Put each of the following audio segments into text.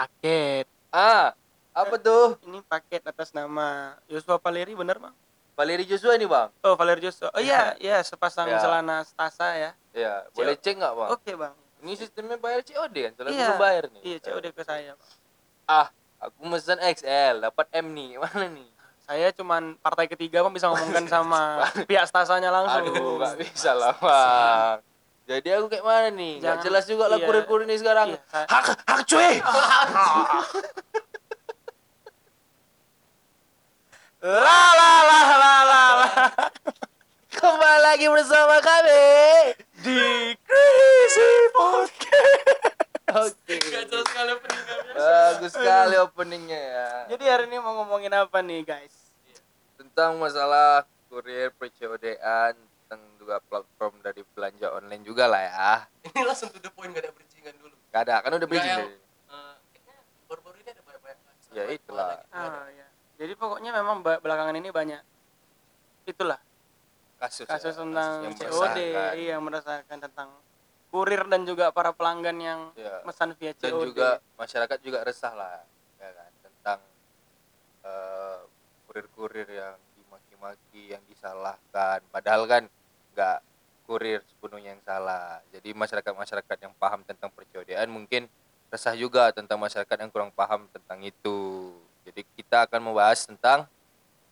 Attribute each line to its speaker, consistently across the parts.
Speaker 1: paket.
Speaker 2: Ah, apa tuh?
Speaker 1: Ini paket atas nama Yosua Valeri bener bang?
Speaker 2: Valeri Joshua nih bang?
Speaker 1: Oh Valeri Joshua. Oh iya, iya sepasang
Speaker 2: Ya.
Speaker 1: celana stasa ya.
Speaker 2: Ya, boleh cek nggak bang?
Speaker 1: Oke bang.
Speaker 2: Ini sistemnya bayar COD kan? Soalnya
Speaker 1: Iya.
Speaker 2: bayar nih.
Speaker 1: Iya COD ke saya. Bang.
Speaker 2: Ah, aku mesen XL, dapat M nih. Mana nih?
Speaker 1: Saya cuman partai ketiga bang bisa ngomongkan sama pihak stasanya langsung.
Speaker 2: Aduh, nggak bisa lah bang. Jadi aku kayak mana nih?
Speaker 1: Jangan-
Speaker 2: jelas juga lah
Speaker 1: iya.
Speaker 2: kurir-kurir ini sekarang.
Speaker 1: Iya, saya-
Speaker 2: Hak, hak cuy.
Speaker 1: La la la la la la.
Speaker 2: Kembali lagi bersama kami.
Speaker 1: Di Crazy Podcast.
Speaker 2: Oke.
Speaker 3: Kacau sekali peninggalnya.
Speaker 2: Bagus sekali openingnya ya.
Speaker 1: Jadi hari ini mau ngomongin apa nih guys?
Speaker 2: Tentang masalah kurir per-COD-an, tentang juga platform dari belanja online juga lah ya.
Speaker 3: Ini langsung to the point gak ada bridgingan dulu.
Speaker 2: Gak ada, kan udah bridging
Speaker 3: yang, eh, kayaknya baru-baru ini ada banyak-banyak
Speaker 2: Ya, itulah.
Speaker 1: Ah ya. Jadi pokoknya memang belakangan ini banyak itulah
Speaker 2: Kasus,
Speaker 1: kasus
Speaker 2: ya,
Speaker 1: tentang
Speaker 2: yang
Speaker 1: COD, iya merasakan tentang kurir dan juga para pelanggan yang
Speaker 2: Ya.
Speaker 1: mesan via COD.
Speaker 2: dan juga masyarakat juga resah lah ya kan tentang eh, kurir-kurir yang dimaki-maki yang disalahkan padahal kan nggak kurir sepenuhnya yang salah. Jadi masyarakat-masyarakat yang paham tentang percodean mungkin resah juga tentang masyarakat yang kurang paham tentang itu. Jadi kita akan membahas tentang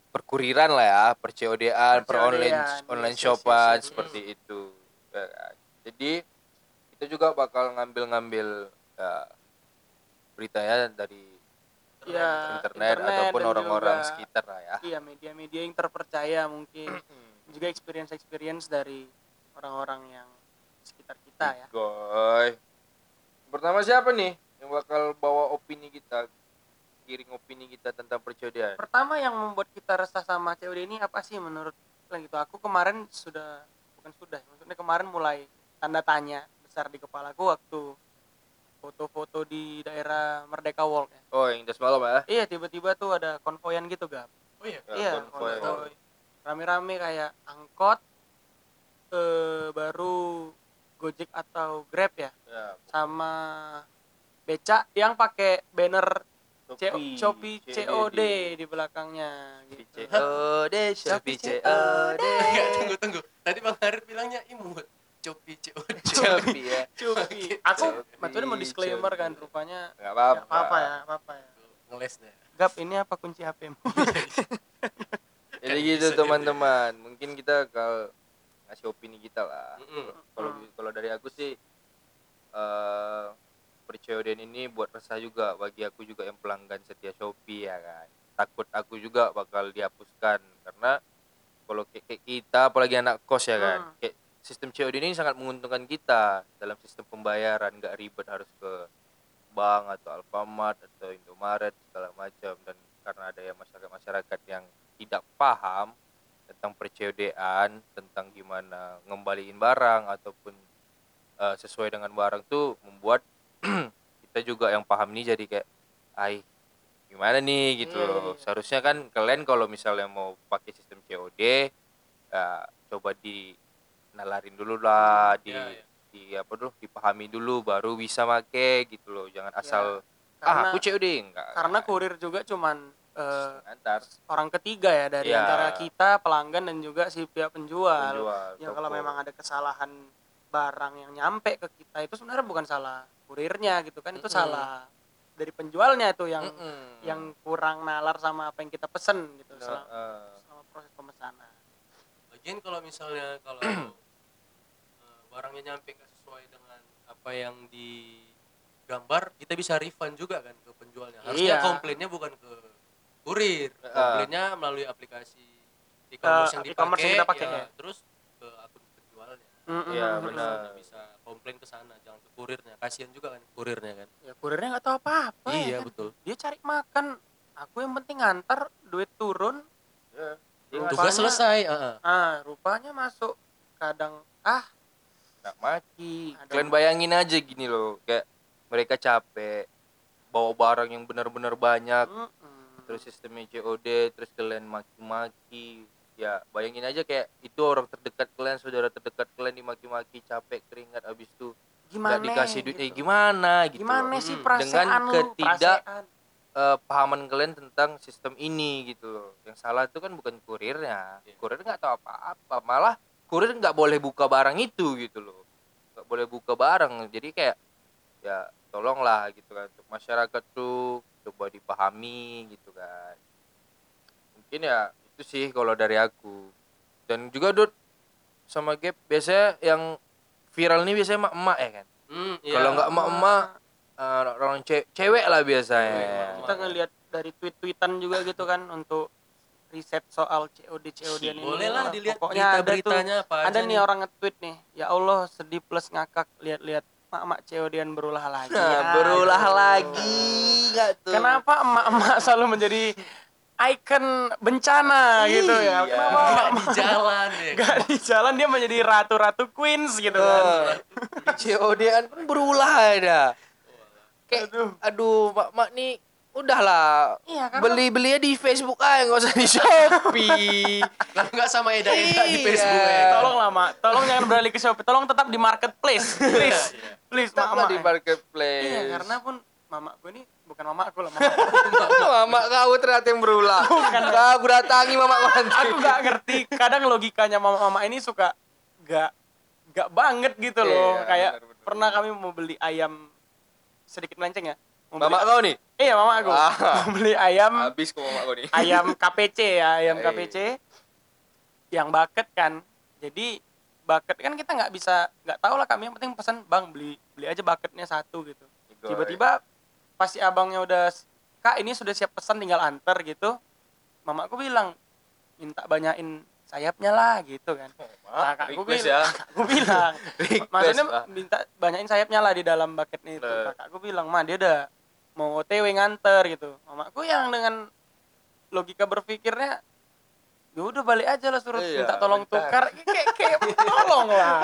Speaker 2: perkuriran lah ya percodean per online online shopan seperti itu. Jadi kita juga bakal ngambil-ngambil ya, berita ya dari
Speaker 1: ya,
Speaker 2: internet, ataupun
Speaker 1: dan
Speaker 2: orang-orang sekitar lah ya.
Speaker 1: Iya, media-media yang terpercaya mungkin juga experience-experience dari orang-orang yang sekitar kita ya.
Speaker 2: Goy. Pertama siapa nih yang bakal bawa opini kita, kiring opini kita tentang percodean?
Speaker 1: Pertama yang membuat kita resah sama COD ini apa sih menurut kalian gitu? Aku kemarin sudah bukan sudah, maksudnya kemarin mulai tanda tanya besar di kepalaku waktu foto-foto di daerah Merdeka Walk ya.
Speaker 2: Oh, yang das malam ya?
Speaker 1: Iya, tiba-tiba tuh ada konvoyan gitu, Gap.
Speaker 3: Oh iya.
Speaker 2: Ya,
Speaker 1: iya,
Speaker 2: konvoy.
Speaker 1: konvoy. Rame-rame kayak angkot eh baru Gojek atau Grab ya,
Speaker 2: Ya,
Speaker 1: sama becak yang pakai banner C-
Speaker 2: Shopee,
Speaker 1: Shopee COD di belakangnya gitu.
Speaker 2: COD, Shopee
Speaker 1: Shopee
Speaker 2: COD.
Speaker 3: Tunggu tunggu. Tadi Bang Harit bilangnya imut. Copi COD.
Speaker 2: Shopee ya.
Speaker 1: Shopee. Aku maksudnya mau disclaimer kan rupanya
Speaker 2: Enggak apa-apa.
Speaker 1: apa ya, apa ya.
Speaker 3: Ngeles deh.
Speaker 1: Gap, ini apa kunci HP-mu?
Speaker 2: Jadi
Speaker 3: Kan
Speaker 2: gitu teman-teman. Mungkin kita kalau ngasih opini kita lah. Kalau
Speaker 1: Hmm.
Speaker 2: kalau dari aku sih eh percodean ini buat resah juga bagi aku juga yang pelanggan setia Shopee ya kan. Takut aku juga bakal dihapuskan karena kalau kayak, kita apalagi anak kos ya kan.
Speaker 1: Hmm.
Speaker 2: Kayak sistem COD ini sangat menguntungkan kita dalam sistem pembayaran nggak ribet harus ke bank atau Alfamart atau Indomaret segala macam dan karena ada ya masyarakat-masyarakat yang tidak paham tentang percodean tentang gimana ngembaliin barang ataupun eh, sesuai dengan barang tuh membuat kita juga yang paham nih jadi kayak ay gimana nih? Gitu
Speaker 1: Iya,
Speaker 2: loh.
Speaker 1: iya.
Speaker 2: seharusnya kan kalian kalau misalnya mau pakai sistem COD ya, coba di nalarin dulu lah di
Speaker 3: Ya, ya.
Speaker 2: di apa dulu dipahami dulu baru bisa make gitu loh. Jangan asal ah
Speaker 1: Karena
Speaker 2: aku COD enggak
Speaker 1: karena kurir juga cuman eh,
Speaker 2: antar
Speaker 1: orang ketiga ya dari
Speaker 2: Iya.
Speaker 1: antara kita pelanggan dan juga si pihak penjual.
Speaker 2: penjual
Speaker 1: Ya kalau memang ada kesalahan barang yang nyampe ke kita itu sebenarnya bukan salah kurirnya gitu kan, itu
Speaker 2: Mm-mm.
Speaker 1: salah dari penjualnya itu yang
Speaker 2: Mm-mm.
Speaker 1: yang kurang nalar sama apa yang kita pesen gitu
Speaker 2: Nah,
Speaker 1: selama,
Speaker 2: eh,
Speaker 1: selama proses pemesanan.
Speaker 3: Lagian kalau misalnya kalau eh, barangnya nyampe sesuai dengan apa yang digambar, kita bisa refund juga kan ke penjualnya. Harusnya
Speaker 1: Iya.
Speaker 3: komplainnya bukan ke kurir,
Speaker 2: Ah.
Speaker 3: komplainnya melalui aplikasi e-commerce yang
Speaker 1: Ke
Speaker 3: dipakai,
Speaker 1: e-commerce yang kita pakai,
Speaker 3: ya,
Speaker 1: ya.
Speaker 3: terus ke akun penjualnya.
Speaker 2: Iya,
Speaker 1: Mm-mm.
Speaker 2: benar.
Speaker 3: Bisa komplain ke sana, jangan ke kurirnya. Kasihan juga kan kurirnya kan.
Speaker 1: Ya kurirnya nggak tahu apa-apa. ya
Speaker 3: iya,
Speaker 1: kan.
Speaker 3: betul.
Speaker 1: Dia cari makan, aku yang penting ngantar, duit turun.
Speaker 2: ya.
Speaker 1: Rupanya-
Speaker 3: Tugas selesai, heeh.
Speaker 1: Ah, rupanya masuk kadang ah
Speaker 2: nggak maki
Speaker 1: Ada-
Speaker 2: kalian bayangin aja gini loh kayak mereka capek bawa barang yang benar-benar banyak
Speaker 1: mm-mm.
Speaker 2: Terus sistemnya COD terus kalian maki-maki ya bayangin aja kayak itu orang terdekat kalian saudara terdekat kalian dimaki-maki capek keringat abis itu
Speaker 1: gimana
Speaker 2: nggak dikasih duit
Speaker 1: gitu.
Speaker 2: eh, gimana gitu
Speaker 1: gimana sih
Speaker 3: Mm.
Speaker 1: perasaan
Speaker 2: Dengan
Speaker 1: lu
Speaker 2: ketidak-
Speaker 1: perasaan.
Speaker 2: Eh, pahaman kalian tentang sistem ini gitu loh yang salah itu kan bukan kurirnya
Speaker 3: Iya.
Speaker 2: kurir nggak tahu apa-apa malah kurir nggak boleh buka barang itu gitu loh nggak boleh buka barang jadi kayak ya tolonglah gitu kan untuk masyarakat tuh coba dipahami gitu kan mungkin ya itu sih kalau dari aku dan juga Dut sama Gap biasanya yang viral nih biasanya emak-emak ya kan
Speaker 3: Hmm, iya.
Speaker 2: Kalau nggak emak-emak eh, orang ce- cewek lah biasanya
Speaker 3: emak-emak.
Speaker 1: kita ngelihat dari tweet-tweetan juga gitu kan untuk riset soal COD COD ini.
Speaker 3: Boleh lah dilihat
Speaker 1: Pokoknya ada tuh
Speaker 3: berita-beritanya apa
Speaker 1: ada
Speaker 3: aja
Speaker 1: nih orang nge-tweet nih. Ya Allah, sedih plus ngakak lihat-lihat mak-mak COD-an berulah lagi.
Speaker 2: Nah,
Speaker 1: Ya,
Speaker 2: berulah
Speaker 1: aduh.
Speaker 2: lagi nggak tuh?
Speaker 1: Kenapa emak-emak selalu menjadi ikon bencana gitu ya?
Speaker 2: Iya.
Speaker 1: Kenapa
Speaker 3: Nggak
Speaker 1: emak-emak
Speaker 3: di jalan ya.
Speaker 1: Gak di jalan dia menjadi ratu-ratu queens gitu kan.
Speaker 2: Eh, COD-an pun berulah ada. Kayak
Speaker 1: Aduh.
Speaker 2: aduh, mak mak nih udahlah
Speaker 1: Iya, karena-
Speaker 2: beli-belinya di Facebook aja nggak usah di Shopee.
Speaker 3: Kalau nggak sama Eda-Eda di
Speaker 2: Iya.
Speaker 3: Facebook ya.
Speaker 1: Tolong lah mak, tolong jangan beralih ke Shopee, tolong tetap di marketplace, please, please
Speaker 2: Tetaplah
Speaker 1: mak
Speaker 2: di marketplace.
Speaker 1: Iya, karena pun mamaku ini bukan mamaku lah, mama.
Speaker 2: mama kau ternyata yang berulah. Kau aku datangi mama nanti.
Speaker 1: aku gak ngerti kadang logikanya mama-mama ini suka gak gak banget gitu loh
Speaker 2: Iya,
Speaker 1: kayak
Speaker 2: benar-benar.
Speaker 1: pernah kami mau beli ayam sedikit melenceng ya mau beli-
Speaker 2: Mama kau nih.
Speaker 1: iya mama aku
Speaker 2: Ah.
Speaker 1: mau beli ayam
Speaker 2: Habis kau mama kau nih.
Speaker 1: ayam KPC ya ayam
Speaker 2: Iya.
Speaker 1: KPC yang bucket kan jadi bucket kan kita nggak bisa nggak tahu lah kami yang penting pesan bang beli beli aja bucketnya satu gitu tiba-tiba pas si abangnya udah kak ini sudah siap pesan tinggal antar gitu mamaku bilang minta banyakin sayapnya lah gitu kan kakakku
Speaker 2: request
Speaker 1: bilang
Speaker 2: ya.
Speaker 1: kakakku bilang maksudnya
Speaker 2: Pak.
Speaker 1: minta banyakin sayapnya lah di dalam bucketnya itu
Speaker 2: Nah.
Speaker 1: kakakku bilang mah dia udah mau otw nganter gitu mamaku yang dengan logika berpikirnya ya udah balik aja lah suruh
Speaker 2: Iya,
Speaker 1: minta tolong
Speaker 2: bentar.
Speaker 1: tukar kayak kayak tolong lah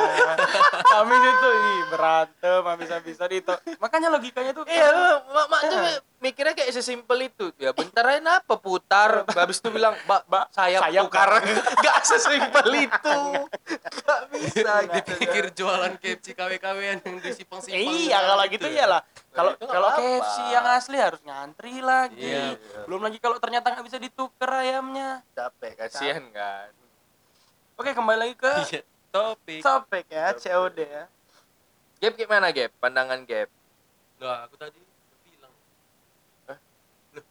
Speaker 1: kami itu ih berantem habis-habisan itu makanya logikanya tuh
Speaker 2: Iya, mak mak tuh mikirnya kayak sesimpel itu. Ya bentar aja apa putar. Habis itu bilang, "Mbak,
Speaker 1: Mbak,
Speaker 2: sayap tukar." Gak sesimpel itu. Gak bisa gitu.
Speaker 3: Dipikir jualan KFC KW-KW yang di simpang-simpang.
Speaker 1: iya kalau gitu iyalah kalau
Speaker 2: itu
Speaker 1: kalau
Speaker 2: apa-apa.
Speaker 1: KFC yang asli harus ngantri lagi
Speaker 3: Iya.
Speaker 1: belum lagi kalau ternyata nggak bisa ditukar ayamnya
Speaker 2: Capek, kasihan kan.
Speaker 1: oke kembali lagi ke
Speaker 3: Iya, topik.
Speaker 1: topik ya COD ya
Speaker 2: Gap gimana, Gap? Pandangan Gap.
Speaker 3: Nah, aku tadi bilang.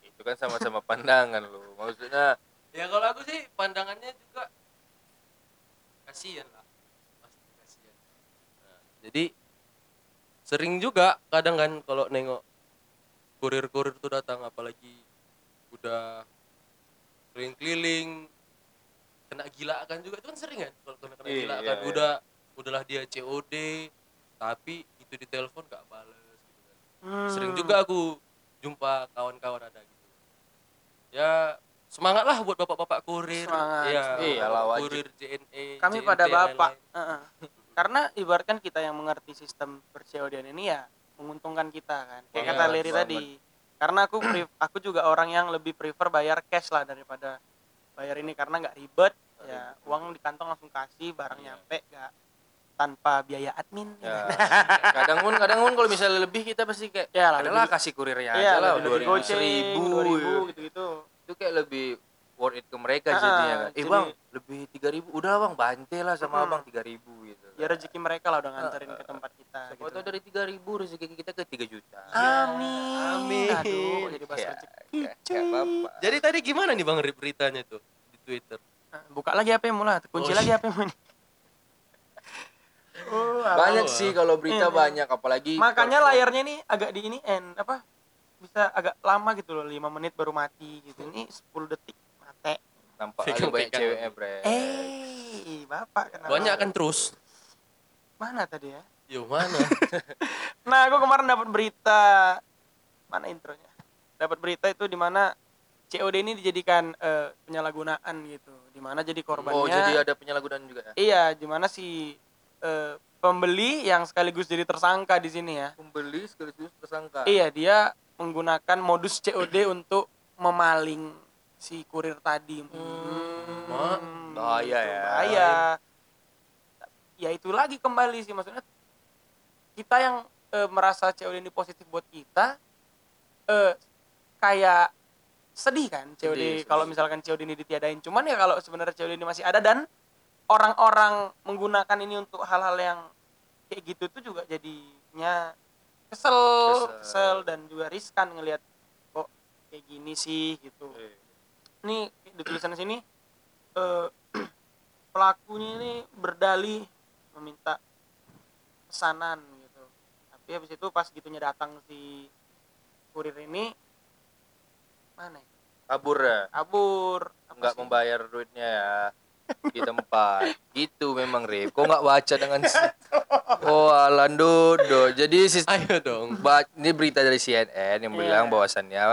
Speaker 2: Itu kan sama-sama pandangan lu. Maksudnya
Speaker 3: Ya kalau aku sih pandangannya juga kasihan lah. Pasti kasihan. Nah, jadi sering juga kadang kan kalau nengok kurir-kurir tuh datang apalagi udah keliling-keliling kena gila kan juga itu kan sering kan kalau kena kena
Speaker 2: Iya,
Speaker 3: gila
Speaker 2: iya,
Speaker 3: kan
Speaker 2: iya.
Speaker 3: udah udahlah dia COD tapi itu di telepon gak bales gitu kan
Speaker 1: Hmm.
Speaker 3: sering juga aku jumpa kawan-kawan ada gitu ya semangat lah buat bapak-bapak kurir
Speaker 1: Semangat,
Speaker 3: ya.
Speaker 2: Iyalah, wajib.
Speaker 3: kurir JNE
Speaker 1: kami
Speaker 3: JNT,
Speaker 1: pada bapak. karena ibaratkan kita yang mengerti sistem percodian ini ya menguntungkan kita kan. Kayak kata Leri tadi. karena aku aku juga orang yang lebih prefer bayar cash lah daripada bayar ini. Karena nggak ribet ya uang di kantong langsung kasih barang
Speaker 3: Iya.
Speaker 1: nyampe nggak tanpa biaya admin.
Speaker 2: Ya, kadang pun kadang pun kalau misalnya lebih kita pasti kayak
Speaker 1: Ya lah,
Speaker 2: adalah kasih kurirnya
Speaker 1: Iya,
Speaker 2: aja lah dua ribu
Speaker 1: goceng,
Speaker 2: seribu
Speaker 1: 2000 gitu-gitu.
Speaker 2: itu kayak lebih worth it ke mereka
Speaker 1: Ah,
Speaker 2: jadinya kan eh
Speaker 1: jadi-
Speaker 2: bang lebih tiga ribu udah bang bantai lah sama
Speaker 1: Mm-mm.
Speaker 2: abang tiga ribu gitu
Speaker 1: Ya rezeki mereka lah udah nganterin ke tempat kita
Speaker 2: Siapa
Speaker 1: gitu.
Speaker 2: dari tiga ribu rezeki kita ke tiga juta
Speaker 1: Amin.
Speaker 3: Amin.
Speaker 1: Aduh, jadi bahas
Speaker 2: ya,
Speaker 1: rezeki.
Speaker 2: ya, ya apa
Speaker 3: jadi tadi gimana nih bang beritanya tuh di Twitter
Speaker 1: Buka lagi HP mu lah, kunci
Speaker 3: Oh,
Speaker 1: lagi HP mu nih. Oh, apa?
Speaker 2: banyak sih kalau berita
Speaker 1: Iya.
Speaker 2: banyak apalagi
Speaker 1: Makanya
Speaker 2: kalau-
Speaker 1: layarnya nih agak di ini end apa? Bisa agak lama gitu loh, 5 menit baru mati gitu. Ini 10 detik.
Speaker 2: Nampak ada banyak ceweknya bre
Speaker 1: Eh, Bapak kenapa?
Speaker 3: banyak kan terus
Speaker 1: Mana tadi ya?
Speaker 3: yo mana
Speaker 1: Nah, aku kemarin dapat berita mana intronya? Dapat berita itu di mana COD ini dijadikan eh, penyalahgunaan gitu. Di mana jadi korbannya
Speaker 2: oh jadi ada penyalahgunaan juga ya
Speaker 1: Iya, di mana si eh, pembeli yang sekaligus jadi tersangka di sini ya.
Speaker 2: pembeli sekaligus tersangka
Speaker 1: Iya, dia menggunakan modus COD untuk memaling si kurir tadi.
Speaker 3: Wah,
Speaker 2: bahaya
Speaker 1: itu
Speaker 2: ya.
Speaker 1: Bahaya. Ya itu lagi kembali sih maksudnya kita yang eh, merasa COD ini positif buat kita eh kayak sedih kan COD kalau misalkan COD ini ditiadain cuman ya kalau sebenarnya COD ini masih ada dan orang-orang menggunakan ini untuk hal-hal yang kayak gitu tuh juga jadinya kesel
Speaker 2: Kesel.
Speaker 1: kesel dan juga riskan ngelihat kok kayak gini sih gitu
Speaker 2: Eh,
Speaker 1: ini di tulisan sini eh, pelakunya ini berdalih meminta pesanan gitu tapi habis itu pas gitunya datang si kurir ini mana ya?
Speaker 2: kabur ya
Speaker 1: kabur Apa
Speaker 2: nggak
Speaker 1: sih?
Speaker 2: membayar duitnya ya di tempat gitu memang Rip kok nggak baca dengan si- oh alandodo jadi sis
Speaker 3: Ayo dong.
Speaker 2: ba- ini berita dari CNN yang bilang
Speaker 1: Iya.
Speaker 2: bahwasannya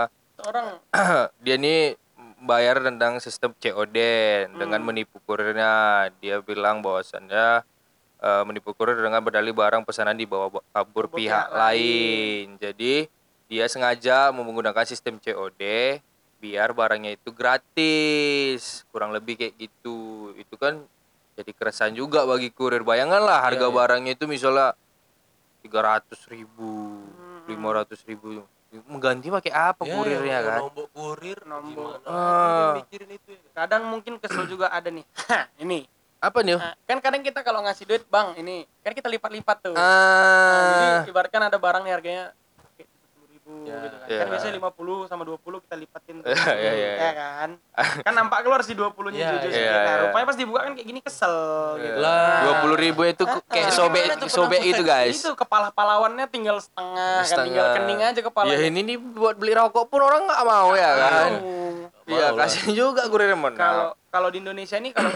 Speaker 1: orang
Speaker 2: dia ini bayar tentang sistem COD dengan
Speaker 1: Hmm.
Speaker 2: menipu kurirnya. Dia bilang bahwasannya eh, menipu kurir dengan berdalih barang pesanan dibawa ba- kabur pihak
Speaker 1: pihak
Speaker 2: lain. Jadi dia sengaja menggunakan sistem COD biar barangnya itu gratis. Kurang lebih kayak gitu. Itu kan jadi keresahan juga bagi kurir. Bayangkanlah harga
Speaker 3: Iya, iya.
Speaker 2: barangnya itu misalnya 300 ribu,
Speaker 1: Hmm.
Speaker 2: 500 ribu. Mengganti pakai apa
Speaker 3: Ya,
Speaker 2: kurirnya
Speaker 3: yang
Speaker 2: kan?
Speaker 3: Nombok kurir
Speaker 1: Nombok.
Speaker 2: Ah.
Speaker 3: Dia mikirin itu ya.
Speaker 1: kadang mungkin kesel juga ada nih ini
Speaker 2: Apa nih?
Speaker 1: Nah, kan kadang kita kalau ngasih duit bang ini kan kita lipat-lipat tuh Nah,
Speaker 2: Ah,
Speaker 1: jadi ibaratkan ada barang nih harganya ribu
Speaker 3: Ya,
Speaker 1: gitu kan.
Speaker 2: ya.
Speaker 1: Kan biasanya 50 sama 20 kita lipatin tuh.
Speaker 2: Ya, ya, ya,
Speaker 1: ya kan. kan nampak keluar si 20 nya
Speaker 3: Ya,
Speaker 1: jujur
Speaker 2: ya,
Speaker 1: sedikit. Nah,
Speaker 2: ya.
Speaker 1: rupanya pas dibuka kan kayak gini kesel gitu.
Speaker 3: Lah.
Speaker 2: dua puluh ribu itu kayak
Speaker 1: Ah,
Speaker 2: sobek sobek gitu guys.
Speaker 1: Itu kepala pahlawannya tinggal setengah, kan
Speaker 2: Setengah.
Speaker 1: tinggal kening aja kepala.
Speaker 2: Ya ini nih buat beli rokok pun orang nggak mau ya kan. Iya kasihan juga kurir.
Speaker 1: Kalau kalau di Indonesia ini kalau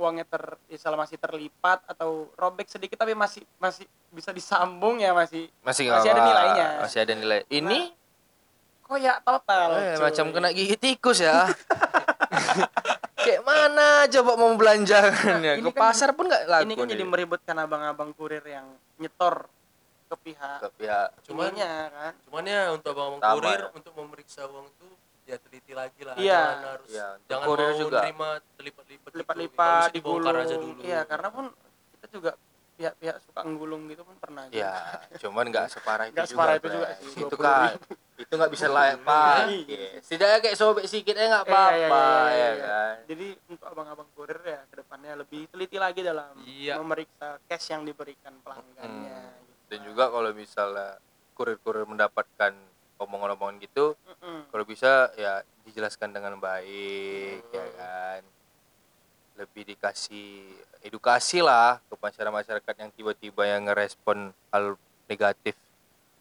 Speaker 1: uangnya ter misal masih terlipat atau robek sedikit tapi masih masih bisa disambung ya masih
Speaker 2: masih
Speaker 1: masih ada nilainya.
Speaker 2: Masih ada nilai. Ini
Speaker 1: koyak total.
Speaker 2: eh,
Speaker 1: cuy.
Speaker 2: macam kena gigi tikus ya. kayak mana coba mau belanjaannya?
Speaker 1: Ini
Speaker 2: Ke
Speaker 1: kan-
Speaker 2: pasar pun nggak laku.
Speaker 1: ini kan jadi meributkan abang-abang kurir yang nyetor ke pihak
Speaker 2: Ke pihak
Speaker 3: Cuman-
Speaker 1: ininya kan
Speaker 3: Cuman ya untuk abang
Speaker 2: Sama
Speaker 3: kurir
Speaker 2: ya.
Speaker 3: untuk memeriksa uang itu ya teliti lagi lah.
Speaker 1: Iya.
Speaker 3: Jangan harus
Speaker 2: Iya,
Speaker 3: jangan
Speaker 2: kurir
Speaker 3: mau
Speaker 2: juga.
Speaker 3: nerima terlipat-lipat. gitu.
Speaker 1: Lipat-lipat
Speaker 3: dibongkar aja dulu.
Speaker 1: iya karena pun kita juga pihak-pihak suka nggulung gitu pun pernah juga.
Speaker 2: Ya, cuman nggak separah itu
Speaker 1: Nggak
Speaker 2: juga.
Speaker 1: separah itu juga sih,
Speaker 2: Itu
Speaker 1: 20.000.
Speaker 2: kan, itu nggak bisa layak pak.
Speaker 1: Iya.
Speaker 2: Setidaknya kayak sobek sedikit aja nggak
Speaker 1: Iya, iya,
Speaker 2: apa-apa
Speaker 1: iya, iya,
Speaker 2: ya
Speaker 1: iya.
Speaker 2: kan.
Speaker 1: jadi untuk abang-abang kurir ya ke depannya lebih teliti lagi dalam
Speaker 3: Iya.
Speaker 1: memeriksa cash yang diberikan pelanggannya
Speaker 2: Hmm.
Speaker 1: gitu.
Speaker 2: Dan juga kalau misalnya kurir-kurir mendapatkan omongan-omongan gitu,
Speaker 1: Mm-mm.
Speaker 2: kalau bisa ya dijelaskan dengan baik ya
Speaker 3: Hmm.
Speaker 2: kan. Lebih dikasih edukasi lah ke masyarakat-masyarakat yang tiba-tiba yang ngerespon hal negatif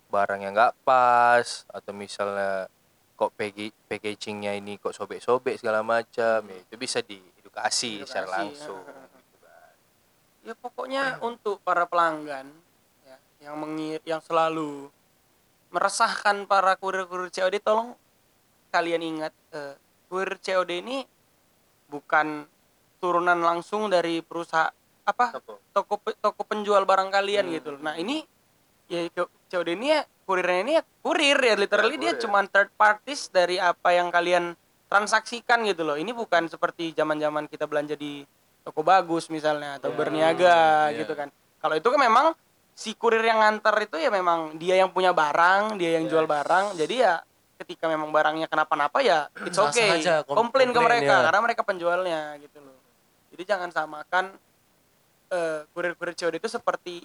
Speaker 2: barang yang nggak pas atau misalnya kok packagingnya ini kok sobek-sobek segala macam ya itu bisa diedukasi secara
Speaker 1: Edukasi,
Speaker 2: langsung
Speaker 1: ya.
Speaker 2: gitu kan.
Speaker 1: ya pokoknya untuk para pelanggan ya, yang mengir yang selalu meresahkan para kurir-kurir COD tolong kalian ingat eh, kurir COD ini bukan turunan langsung dari perusahaan apa toko toko penjual barang kalian
Speaker 2: Hmm.
Speaker 1: gitu loh. Nah, ini ya COD ini ya kurirnya ini ya kurir ya literally
Speaker 2: Ya,
Speaker 1: dia cuman third parties dari apa yang kalian transaksikan gitu loh. Ini bukan seperti zaman-zaman kita belanja di toko bagus misalnya atau
Speaker 3: Ya,
Speaker 1: berniaga
Speaker 3: ya.
Speaker 1: gitu kan. Kalau itu kan memang si kurir yang nganter itu ya memang dia yang punya barang, dia yang jual
Speaker 3: Yes.
Speaker 1: barang. Jadi ya ketika memang barangnya kenapa-napa ya it's okay.
Speaker 3: aja, kom-
Speaker 1: komplain ke
Speaker 3: komplain,
Speaker 1: mereka
Speaker 3: ya.
Speaker 1: karena mereka penjualnya gitu loh. Jadi jangan samakan eh, kurir-kurir COD itu seperti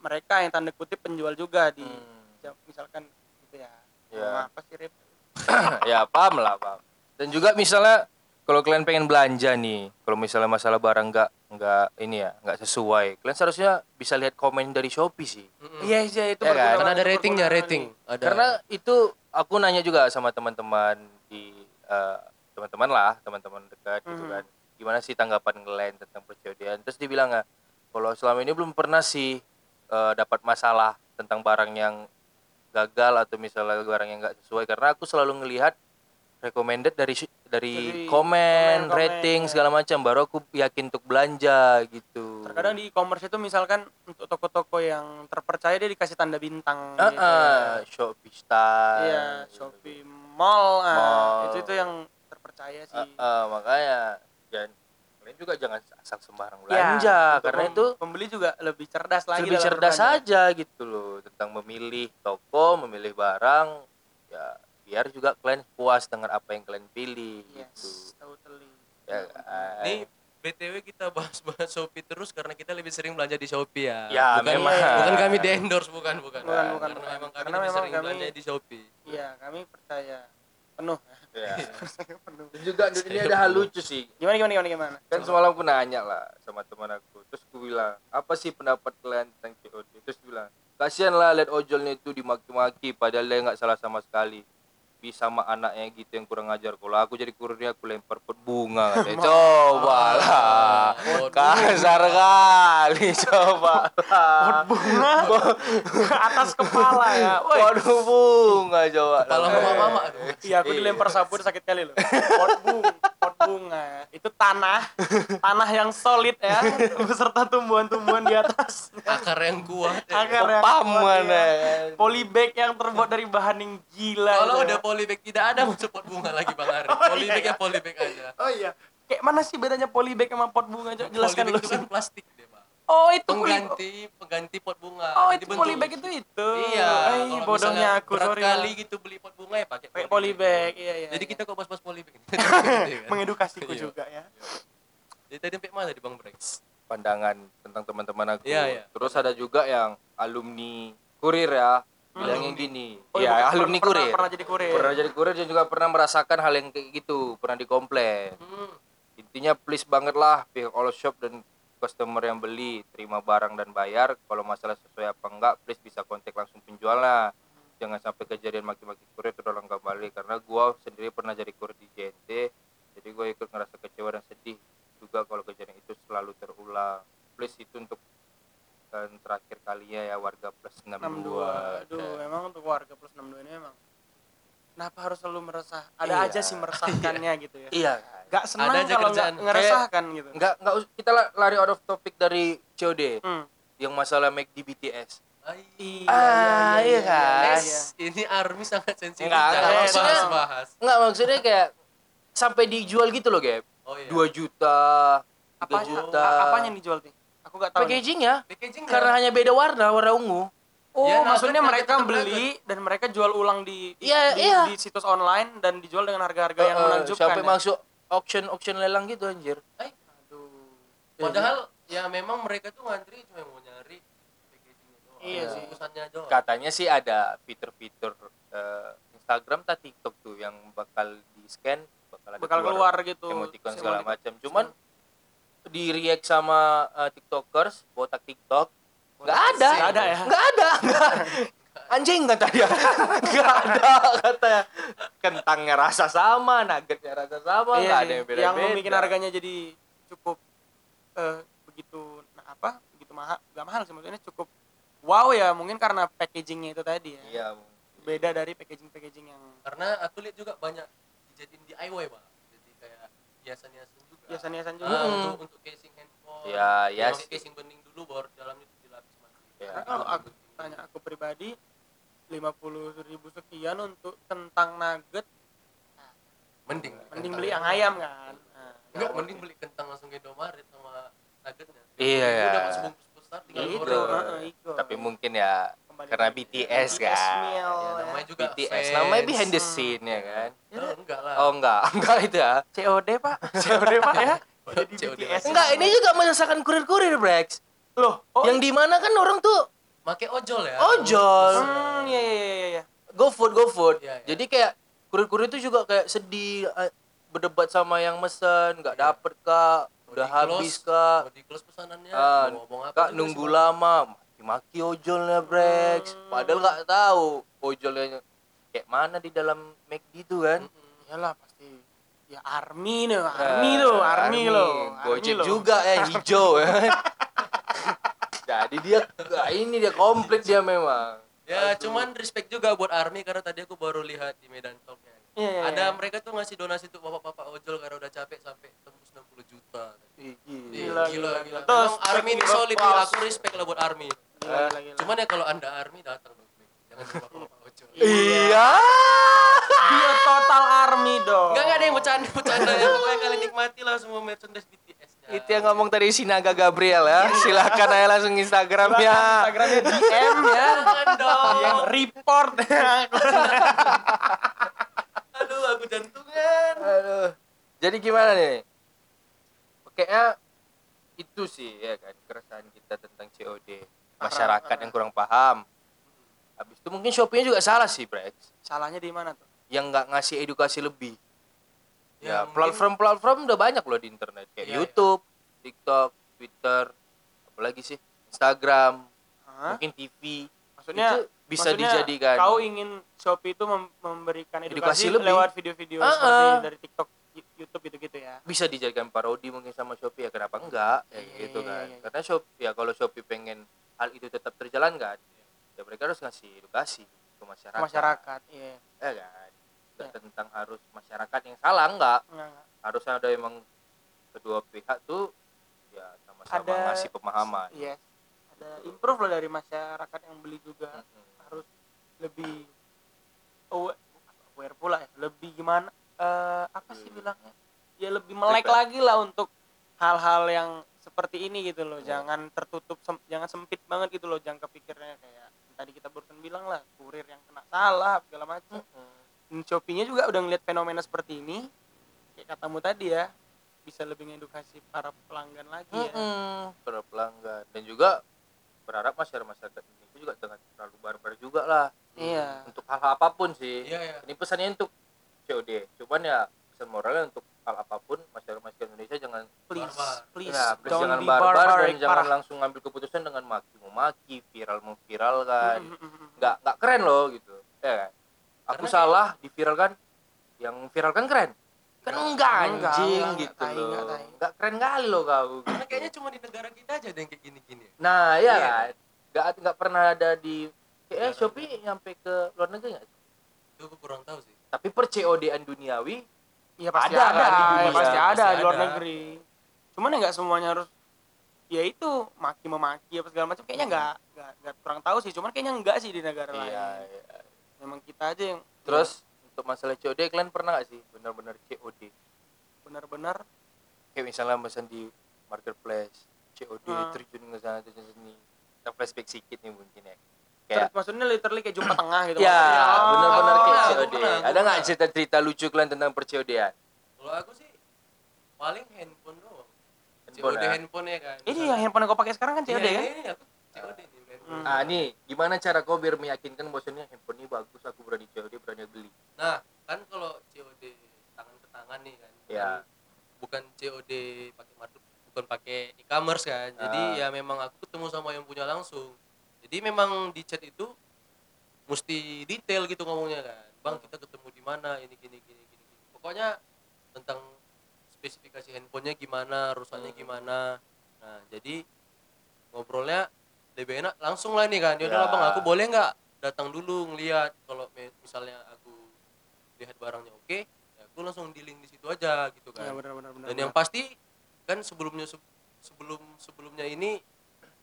Speaker 1: mereka yang tanda kutip penjual juga di
Speaker 2: Hmm.
Speaker 1: misalkan gitu ya.
Speaker 2: Ya.
Speaker 1: Apa sih Rip?
Speaker 2: ya paham lah paham dan juga misalnya kalau kalian pengen belanja nih kalau misalnya masalah barang nggak nggak ini ya nggak sesuai kalian seharusnya bisa lihat komen dari Shopee sih.
Speaker 1: Iya iya itu
Speaker 2: Ya kan?
Speaker 3: Karena ada ratingnya, rating. Ada.
Speaker 2: karena itu aku nanya juga sama teman-teman di eh, teman-teman lah teman-teman dekat gitu
Speaker 1: Mhm.
Speaker 2: kan gimana sih tanggapan kalian tentang percodian terus dibilang nggak kalau selama ini belum pernah sih eh, dapat masalah tentang barang yang gagal atau misalnya barang yang nggak sesuai karena aku selalu ngelihat recommended dari dari,
Speaker 1: Dari
Speaker 2: komen,
Speaker 1: komen,
Speaker 2: rating
Speaker 1: komen, ya.
Speaker 2: segala macam baru aku yakin untuk belanja gitu
Speaker 1: Terkadang di e-commerce itu misalkan untuk toko-toko yang terpercaya dia dikasih tanda bintang
Speaker 2: Ah,
Speaker 1: gitu.
Speaker 2: ah, Shopee Star
Speaker 1: Iya, Shopee Mall, ah,
Speaker 2: Mall.
Speaker 1: itu itu yang terpercaya sih.
Speaker 2: Ah, ah, makanya dan kalian juga jangan asal sembarang
Speaker 1: Ya,
Speaker 2: belanja
Speaker 1: untuk
Speaker 2: karena
Speaker 1: pem-
Speaker 2: itu
Speaker 1: pembeli juga lebih cerdas lagi
Speaker 2: lebih cerdas
Speaker 1: berbelanja.
Speaker 2: aja gitu loh tentang memilih toko memilih barang ya biar juga kalian puas dengan apa yang kalian pilih gitu
Speaker 1: yes totally
Speaker 2: ya kan?
Speaker 3: Ini BTW kita bahas-bahas Shopee terus karena kita lebih sering belanja di Shopee ya.
Speaker 2: Ya,
Speaker 3: bukan,
Speaker 2: memang.
Speaker 3: bukan kami di endorse bukan bukan.
Speaker 1: Bukan, bukan,
Speaker 3: Karena
Speaker 1: bukan.
Speaker 3: memang kami
Speaker 1: Karena
Speaker 3: lebih
Speaker 1: memang
Speaker 3: sering
Speaker 1: kami-
Speaker 3: belanja di Shopee.
Speaker 1: iya kami percaya penuh
Speaker 2: ya.
Speaker 1: penuh
Speaker 2: Dan juga ini ada hal lucu sih
Speaker 1: gimana gimana gimana gimana
Speaker 2: kan semalam aku nanya lah sama teman aku terus aku bilang apa sih pendapat kalian tentang COD terus bilang kasihan lah lihat ojolnya itu dimaki-maki padahal dia nggak salah sama sekali bisa sama anaknya gitu yang kurang ajar. Kalau aku jadi kurirnya aku lempar pot bunga katanya. Coba lah
Speaker 3: Pot
Speaker 2: kasar kali coba lah
Speaker 1: bunga? Atas kepala ya.
Speaker 2: Pot bunga coba
Speaker 3: Kepala
Speaker 2: lah.
Speaker 3: mama-mama. Aduh.
Speaker 1: iya aku dilempar sapu sakit kali loh. Pot pot bunga itu tanah tanah yang solid ya beserta tumbuhan-tumbuhan di atas
Speaker 3: Akar yang kuat. ya.
Speaker 1: akar yang
Speaker 2: Pam
Speaker 1: kuat,
Speaker 2: mana
Speaker 1: ya. polybag yang terbuat dari bahan yang gila
Speaker 3: Kalau
Speaker 1: itu
Speaker 3: udah
Speaker 1: ya.
Speaker 3: polybag tidak ada masuk pot bunga lagi Bang Ari.
Speaker 1: Oh, iya,
Speaker 3: Polybag
Speaker 1: iya.
Speaker 3: ya polybag aja.
Speaker 1: oh iya kayak mana sih bedanya polybag sama pot bunga Cok? jelaskan
Speaker 3: polybag itu kan plastik Bang.
Speaker 1: Oh itu
Speaker 3: Pengganti pengganti pot bunga.
Speaker 1: oh
Speaker 3: Jadi
Speaker 1: itu
Speaker 3: bentuk-
Speaker 1: polybag itu itu
Speaker 3: Iya,
Speaker 1: Ay, bodohnya aku
Speaker 3: berat
Speaker 1: sorry
Speaker 3: kali gitu beli pot bunga ya pakai
Speaker 1: pakai polybag iya iya
Speaker 3: Jadi
Speaker 1: iya.
Speaker 3: kita kok bahas-bahas polybag. Gitu kan?
Speaker 1: mengedukasiku
Speaker 3: Iya.
Speaker 1: juga ya
Speaker 3: Jadi tadi sampai mana di Bang Brex?
Speaker 2: pandangan tentang teman-teman aku.
Speaker 3: Iya, iya.
Speaker 2: Terus ada juga yang alumni kurir ya, bilangnya
Speaker 3: Alumni.
Speaker 2: gini.
Speaker 1: Oh,
Speaker 2: Iya,
Speaker 1: iya,
Speaker 2: alumni
Speaker 1: pernah-
Speaker 2: kurir.
Speaker 1: pernah jadi kurir.
Speaker 2: Pernah jadi kurir dan juga pernah merasakan hal yang kayak gitu, pernah di komplain.
Speaker 3: Hmm.
Speaker 2: Intinya please banget lah pihak all shop dan customer yang beli terima barang dan bayar. Kalau masalah sesuai apa enggak please bisa kontak langsung penjualnya jangan sampai kejadian maki-maki kurir terulang kembali karena gua sendiri pernah jadi kurir di JNT jadi gue ikut ngerasa kecewa dan sedih juga kalau kejadian itu selalu terulang. Please itu untuk dan terakhir kalinya ya warga plus 62
Speaker 1: 62 aduh emang untuk warga plus 62 ini emang kenapa harus selalu meresah ada
Speaker 2: Iya.
Speaker 1: aja sih meresahkannya gitu ya
Speaker 2: iya
Speaker 1: gak senang
Speaker 3: Ada aja
Speaker 1: kalau nggak
Speaker 3: kerjaan.
Speaker 1: ngeresahkan gitu
Speaker 2: enggak enggak us- kita la- lari out of topic dari COD
Speaker 1: hmm.
Speaker 2: yang masalah make di BTS
Speaker 3: Ai.
Speaker 1: iya,
Speaker 2: Ah, iya kan?
Speaker 3: Yes, ini army sangat sensitif.
Speaker 2: Enggak,
Speaker 3: Jangan
Speaker 1: enggak,
Speaker 2: maksudnya-
Speaker 3: bahas-bahas.
Speaker 2: Enggak maksudnya kayak sampai dijual gitu loh, Gap.
Speaker 3: Oh iya.
Speaker 2: 2 juta, 3
Speaker 1: apa
Speaker 2: juta.
Speaker 1: apanya yang dijual nih aku gak tahu nih.
Speaker 2: Packagingnya
Speaker 3: Packaging
Speaker 2: karena hanya beda warna, warna ungu.
Speaker 1: Oh
Speaker 3: Ya, nugget,
Speaker 1: maksudnya mereka beli dan mereka jual ulang di di,
Speaker 2: Iya,
Speaker 1: di,
Speaker 2: iya.
Speaker 1: di situs online dan dijual dengan harga-harga yang
Speaker 2: Eh,
Speaker 1: menakjubkan
Speaker 2: sampai
Speaker 1: ya?
Speaker 2: masuk auction auction lelang gitu anjir.
Speaker 3: Ay,
Speaker 1: aduh
Speaker 3: Padahal ya memang mereka tuh ngantri cuma mau nyari.
Speaker 1: Iya sih.
Speaker 3: Urusannya doang.
Speaker 2: Katanya sih ada fitur-fitur eh, Instagram tak TikTok tuh yang bakal di-scan bakal ada
Speaker 1: bakal keluar gitu
Speaker 2: emoticon segala macam. Cuman di react sama eh, TikTokers, botak TikTok nggak ada.
Speaker 1: Nggak ada ya?
Speaker 2: Nggak ada. nggak. Anjing kata dia. Nggak ada kata. Kentangnya rasa sama, nuggetnya rasa sama,
Speaker 1: Iya
Speaker 2: nggak
Speaker 1: sih.
Speaker 2: ada yang beda-beda.
Speaker 1: yang membuat harganya jadi cukup eh, begitu nah, apa begitu mahal gak mahal sih maksudnya cukup wow ya mungkin karena packagingnya itu tadi ya
Speaker 2: Iya.
Speaker 1: beda dari packaging packaging yang
Speaker 3: Karena aku lihat juga banyak dijadiin DIY, Pak. Jadi kayak hiasan-hiasan juga.
Speaker 1: hiasan-hiasan juga
Speaker 2: Hmm.
Speaker 3: untuk untuk casing handphone.
Speaker 2: Ya, ya
Speaker 3: Pakai
Speaker 2: sih.
Speaker 3: casing bening dulu baru dalamnya.
Speaker 2: Ya.
Speaker 1: karena kalau aku tanya aku pribadi 50.000 ribu sekian untuk kentang nugget
Speaker 3: mending
Speaker 1: mending beli yang ayam kan Nah,
Speaker 3: Enggak,
Speaker 1: nggak
Speaker 3: mending beli kentang langsung ke Indomaret sama nuggetnya.
Speaker 2: Iya, ya.
Speaker 3: dapat sebungkus besar tinggal
Speaker 1: Gitu,
Speaker 3: goreng.
Speaker 1: heeh, itu.
Speaker 2: Tapi mungkin ya
Speaker 1: Kembali
Speaker 2: karena. BTS kan.
Speaker 1: meal,
Speaker 3: Ya,
Speaker 1: ya.
Speaker 3: namanya juga
Speaker 2: BTS
Speaker 3: fans.
Speaker 2: namanya behind the
Speaker 1: Hmm.
Speaker 2: scene ya kan.
Speaker 3: Oh, enggak lah.
Speaker 2: Oh enggak, enggak itu ya.
Speaker 1: COD pak COD pak ya jadi
Speaker 3: COD.
Speaker 1: BTS
Speaker 2: Enggak, ini juga merasakan kurir-kurir, Brex.
Speaker 1: Loh oh
Speaker 2: yang di mana kan orang tuh
Speaker 3: Make ojol ya.
Speaker 2: Ojol.
Speaker 1: hmm iya iya iya iya
Speaker 2: go food, go food.
Speaker 3: Iya, iya.
Speaker 2: Jadi kayak kurir-kurir itu juga kayak sedih eh, berdebat sama yang mesen, nggak
Speaker 3: Iya.
Speaker 2: dapet kak, udah
Speaker 3: di
Speaker 2: habis
Speaker 3: close,
Speaker 2: kak,
Speaker 3: di close pesanannya.
Speaker 2: Ah,
Speaker 3: ngomong apa
Speaker 2: kak nunggu
Speaker 3: sih,
Speaker 2: lama, maki-maki ojolnya Brex.
Speaker 1: Hmm.
Speaker 2: Padahal nggak tahu ojolnya kayak mana di dalam McD itu kan.
Speaker 3: Mm-mm.
Speaker 1: iyalah pasti ya army nih army
Speaker 2: Eh,
Speaker 1: tuh army, lo
Speaker 2: Gojek
Speaker 1: Army lo.
Speaker 2: juga ya hijau ya. Jadi dia nggak ini dia komplit dia memang.
Speaker 3: Ya, cuman respect juga buat Army karena tadi aku baru lihat di Medan Talk ya.
Speaker 1: Iya, iya,
Speaker 3: Ada
Speaker 1: iya.
Speaker 3: mereka tuh ngasih donasi tuh bapak-bapak ojol karena udah capek sampai tembus 60 juta.
Speaker 2: Ih,
Speaker 1: Gila,
Speaker 3: Gila,
Speaker 1: gila,
Speaker 3: gila.
Speaker 1: Terus,
Speaker 3: Army ini solid, aku respect lah buat Army.
Speaker 1: Gila, gila, gila.
Speaker 3: Cuman ya kalau Anda Army datang dong. Jangan cuma ojol.
Speaker 2: Iya.
Speaker 1: dia total army dong
Speaker 3: Enggak enggak ada yang bercanda bercanda ya. Pokoknya kalian nikmati lah semua merchandise BTS-nya.
Speaker 2: Itu yang ngomong tadi Sinaga Gabriel ya. Silakan aja langsung Instagramnya.
Speaker 1: Instagramnya DM ya
Speaker 3: dong.
Speaker 1: yang report
Speaker 3: Aduh, aku jantungan.
Speaker 2: Aduh. Jadi gimana nih? Kayaknya itu sih ya kan keresahan kita tentang COD. Masyarakat yang kurang paham. Habis itu mungkin Shopee-nya juga salah sih, Brex.
Speaker 1: salahnya di mana tuh
Speaker 2: Yang nggak ngasih edukasi lebih.
Speaker 3: Ya,
Speaker 2: Ya, platform-platform udah banyak loh di internet kayak
Speaker 3: Iya, iya.
Speaker 2: YouTube, TikTok, Twitter, apalagi sih Instagram,
Speaker 1: Hah?
Speaker 2: mungkin TV.
Speaker 1: maksudnya
Speaker 2: itu bisa
Speaker 1: maksudnya
Speaker 2: dijadikan
Speaker 1: kau ingin Shopee itu mem- memberikan
Speaker 2: Edukasi
Speaker 1: edukasi,
Speaker 2: lebih.
Speaker 1: lewat video-video
Speaker 2: Ah,
Speaker 1: seperti
Speaker 2: ah.
Speaker 1: dari TikTok, YouTube gitu-gitu ya.
Speaker 2: bisa dijadikan parodi mungkin sama Shopee ya kenapa enggak kayak
Speaker 1: Iya,
Speaker 2: gitu
Speaker 1: iya,
Speaker 2: kan
Speaker 1: iya.
Speaker 2: karena Shopee ya kalau Shopee pengen hal itu tetap terjalankan ya mereka harus ngasih edukasi ke masyarakat
Speaker 1: Masyarakat, iya.
Speaker 2: ya kan Nggak
Speaker 1: Iya.
Speaker 2: tentang harus masyarakat yang salah enggak
Speaker 1: Enggak, enggak.
Speaker 2: harusnya ada emang kedua pihak tuh ya sama-sama
Speaker 1: Ada-
Speaker 2: ngasih pemahaman
Speaker 1: Yes. Ada improve lah dari masyarakat yang beli juga
Speaker 2: Mm-mm.
Speaker 1: harus lebih aware, aware pula ya. Lebih gimana? eh apa sih
Speaker 2: Hmm.
Speaker 1: bilangnya? Ya lebih melek
Speaker 2: Prepare.
Speaker 1: lagi lah untuk hal-hal yang seperti ini gitu loh.
Speaker 2: Iya.
Speaker 1: Jangan tertutup, sem- jangan sempit banget gitu loh. Jangan kepikirnya kayak tadi kita barusan bilang lah kurir yang kena salah segala macam. Dan Shopee-nya juga udah ngeliat fenomena seperti ini. Kayak katamu tadi ya, bisa lebih ngedukasi para pelanggan lagi ya.
Speaker 2: Mm-mm, para pelanggan dan juga berharap masyarakat masyarakat Indonesia juga jangan terlalu barbar juga lah
Speaker 1: Iya.
Speaker 2: untuk hal apa pun sih
Speaker 3: Iya, iya.
Speaker 2: ini pesannya untuk COD cuman ya pesan moralnya untuk hal apa pun masyarakat masyarakat Indonesia jangan
Speaker 1: Please,
Speaker 3: Barbar.
Speaker 1: please,
Speaker 2: ya, please
Speaker 1: don't
Speaker 2: jangan
Speaker 1: be
Speaker 2: barbar dan
Speaker 1: barbaric,
Speaker 2: jangan
Speaker 1: parah.
Speaker 2: langsung ngambil keputusan dengan maki memaki viral memviralkan nggak nggak keren loh gitu ya kan aku
Speaker 3: Karena
Speaker 2: salah diviralkan yang viralkan keren kan enggak
Speaker 1: Enggak,
Speaker 2: anjing
Speaker 1: enggak,
Speaker 2: gitu
Speaker 1: enggak,
Speaker 2: loh
Speaker 1: enggak, tai.
Speaker 2: nggak keren kali loh kau
Speaker 3: Karena
Speaker 2: gitu.
Speaker 3: kayaknya cuma di negara kita aja ada yang kayak gini-gini.
Speaker 2: Nah, ya
Speaker 3: Iya.
Speaker 2: kan. Nggak nggak pernah ada di eh
Speaker 3: Iya,
Speaker 2: Shopee nyampe ke luar negeri nggak?
Speaker 3: Itu aku kurang tahu sih.
Speaker 2: Tapi per COD-an duniawi
Speaker 1: Iya pasti
Speaker 2: Ada
Speaker 1: ada,
Speaker 2: kan di
Speaker 1: ya,
Speaker 2: dunia.
Speaker 1: pasti ada
Speaker 3: Pasti
Speaker 1: di luar
Speaker 3: ada.
Speaker 1: negeri. Cuman ya nggak semuanya harus ya itu maki memaki apa segala macam kayaknya nggak nggak nggak kurang tahu sih cuman kayaknya enggak sih di negara
Speaker 2: iya,
Speaker 1: lain
Speaker 2: iya.
Speaker 1: memang kita aja yang
Speaker 2: Terus untuk masalah COD kalian pernah nggak sih benar-benar COD?
Speaker 1: benar-benar
Speaker 2: Kayak misalnya pesan di marketplace COD
Speaker 1: Ah.
Speaker 2: terjun ke sana terjun ke sini. Kita flashback sedikit nih mungkin ya.
Speaker 1: ter-
Speaker 2: Kayak
Speaker 1: maksudnya literally kayak jumpa tengah gitu
Speaker 2: ya.
Speaker 1: Oh,
Speaker 2: benar-benar kayak
Speaker 3: pernah,
Speaker 2: COD.
Speaker 3: aku pernah, aku
Speaker 2: Ada nggak cerita-cerita lucu kalian tentang per COD-an?
Speaker 3: Kalau aku sih paling handphone.
Speaker 2: Handphone,
Speaker 3: COD
Speaker 2: ya?
Speaker 3: handphone ya kan.
Speaker 1: ini yang handphone yang kau pakai sekarang kan COD
Speaker 3: Iya,
Speaker 1: kan
Speaker 3: Ini aku COD nih.
Speaker 1: Hmm.
Speaker 2: Ah, nih, gimana cara kau biar meyakinkan bosnya handphone ini bagus, aku berani COD, berani beli.
Speaker 3: Nah, kan kalau COD tangan ke tangan nih kan.
Speaker 2: Iya.
Speaker 3: kan Bukan COD pakai market bukan pakai e-commerce kan. Jadi
Speaker 2: Ah.
Speaker 3: ya memang aku ketemu sama yang punya langsung. Jadi memang di chat itu mesti detail gitu ngomongnya kan. Bang, kita ketemu di mana? Ini gini gini gini. gini. Pokoknya tentang spesifikasi handphonenya gimana, rusaknya
Speaker 2: Hmm.
Speaker 3: gimana. Nah, jadi ngobrolnya lebih enak langsung lah nih kan. Yaudah lah
Speaker 2: Ya.
Speaker 3: bang, aku boleh nggak datang dulu ngeliat kalau misalnya aku lihat barangnya oke, ya aku langsung dealing di situ aja gitu
Speaker 1: ya
Speaker 3: kan.
Speaker 1: benar-benar benar
Speaker 3: Dan yang pasti kan sebelumnya se- sebelum sebelumnya ini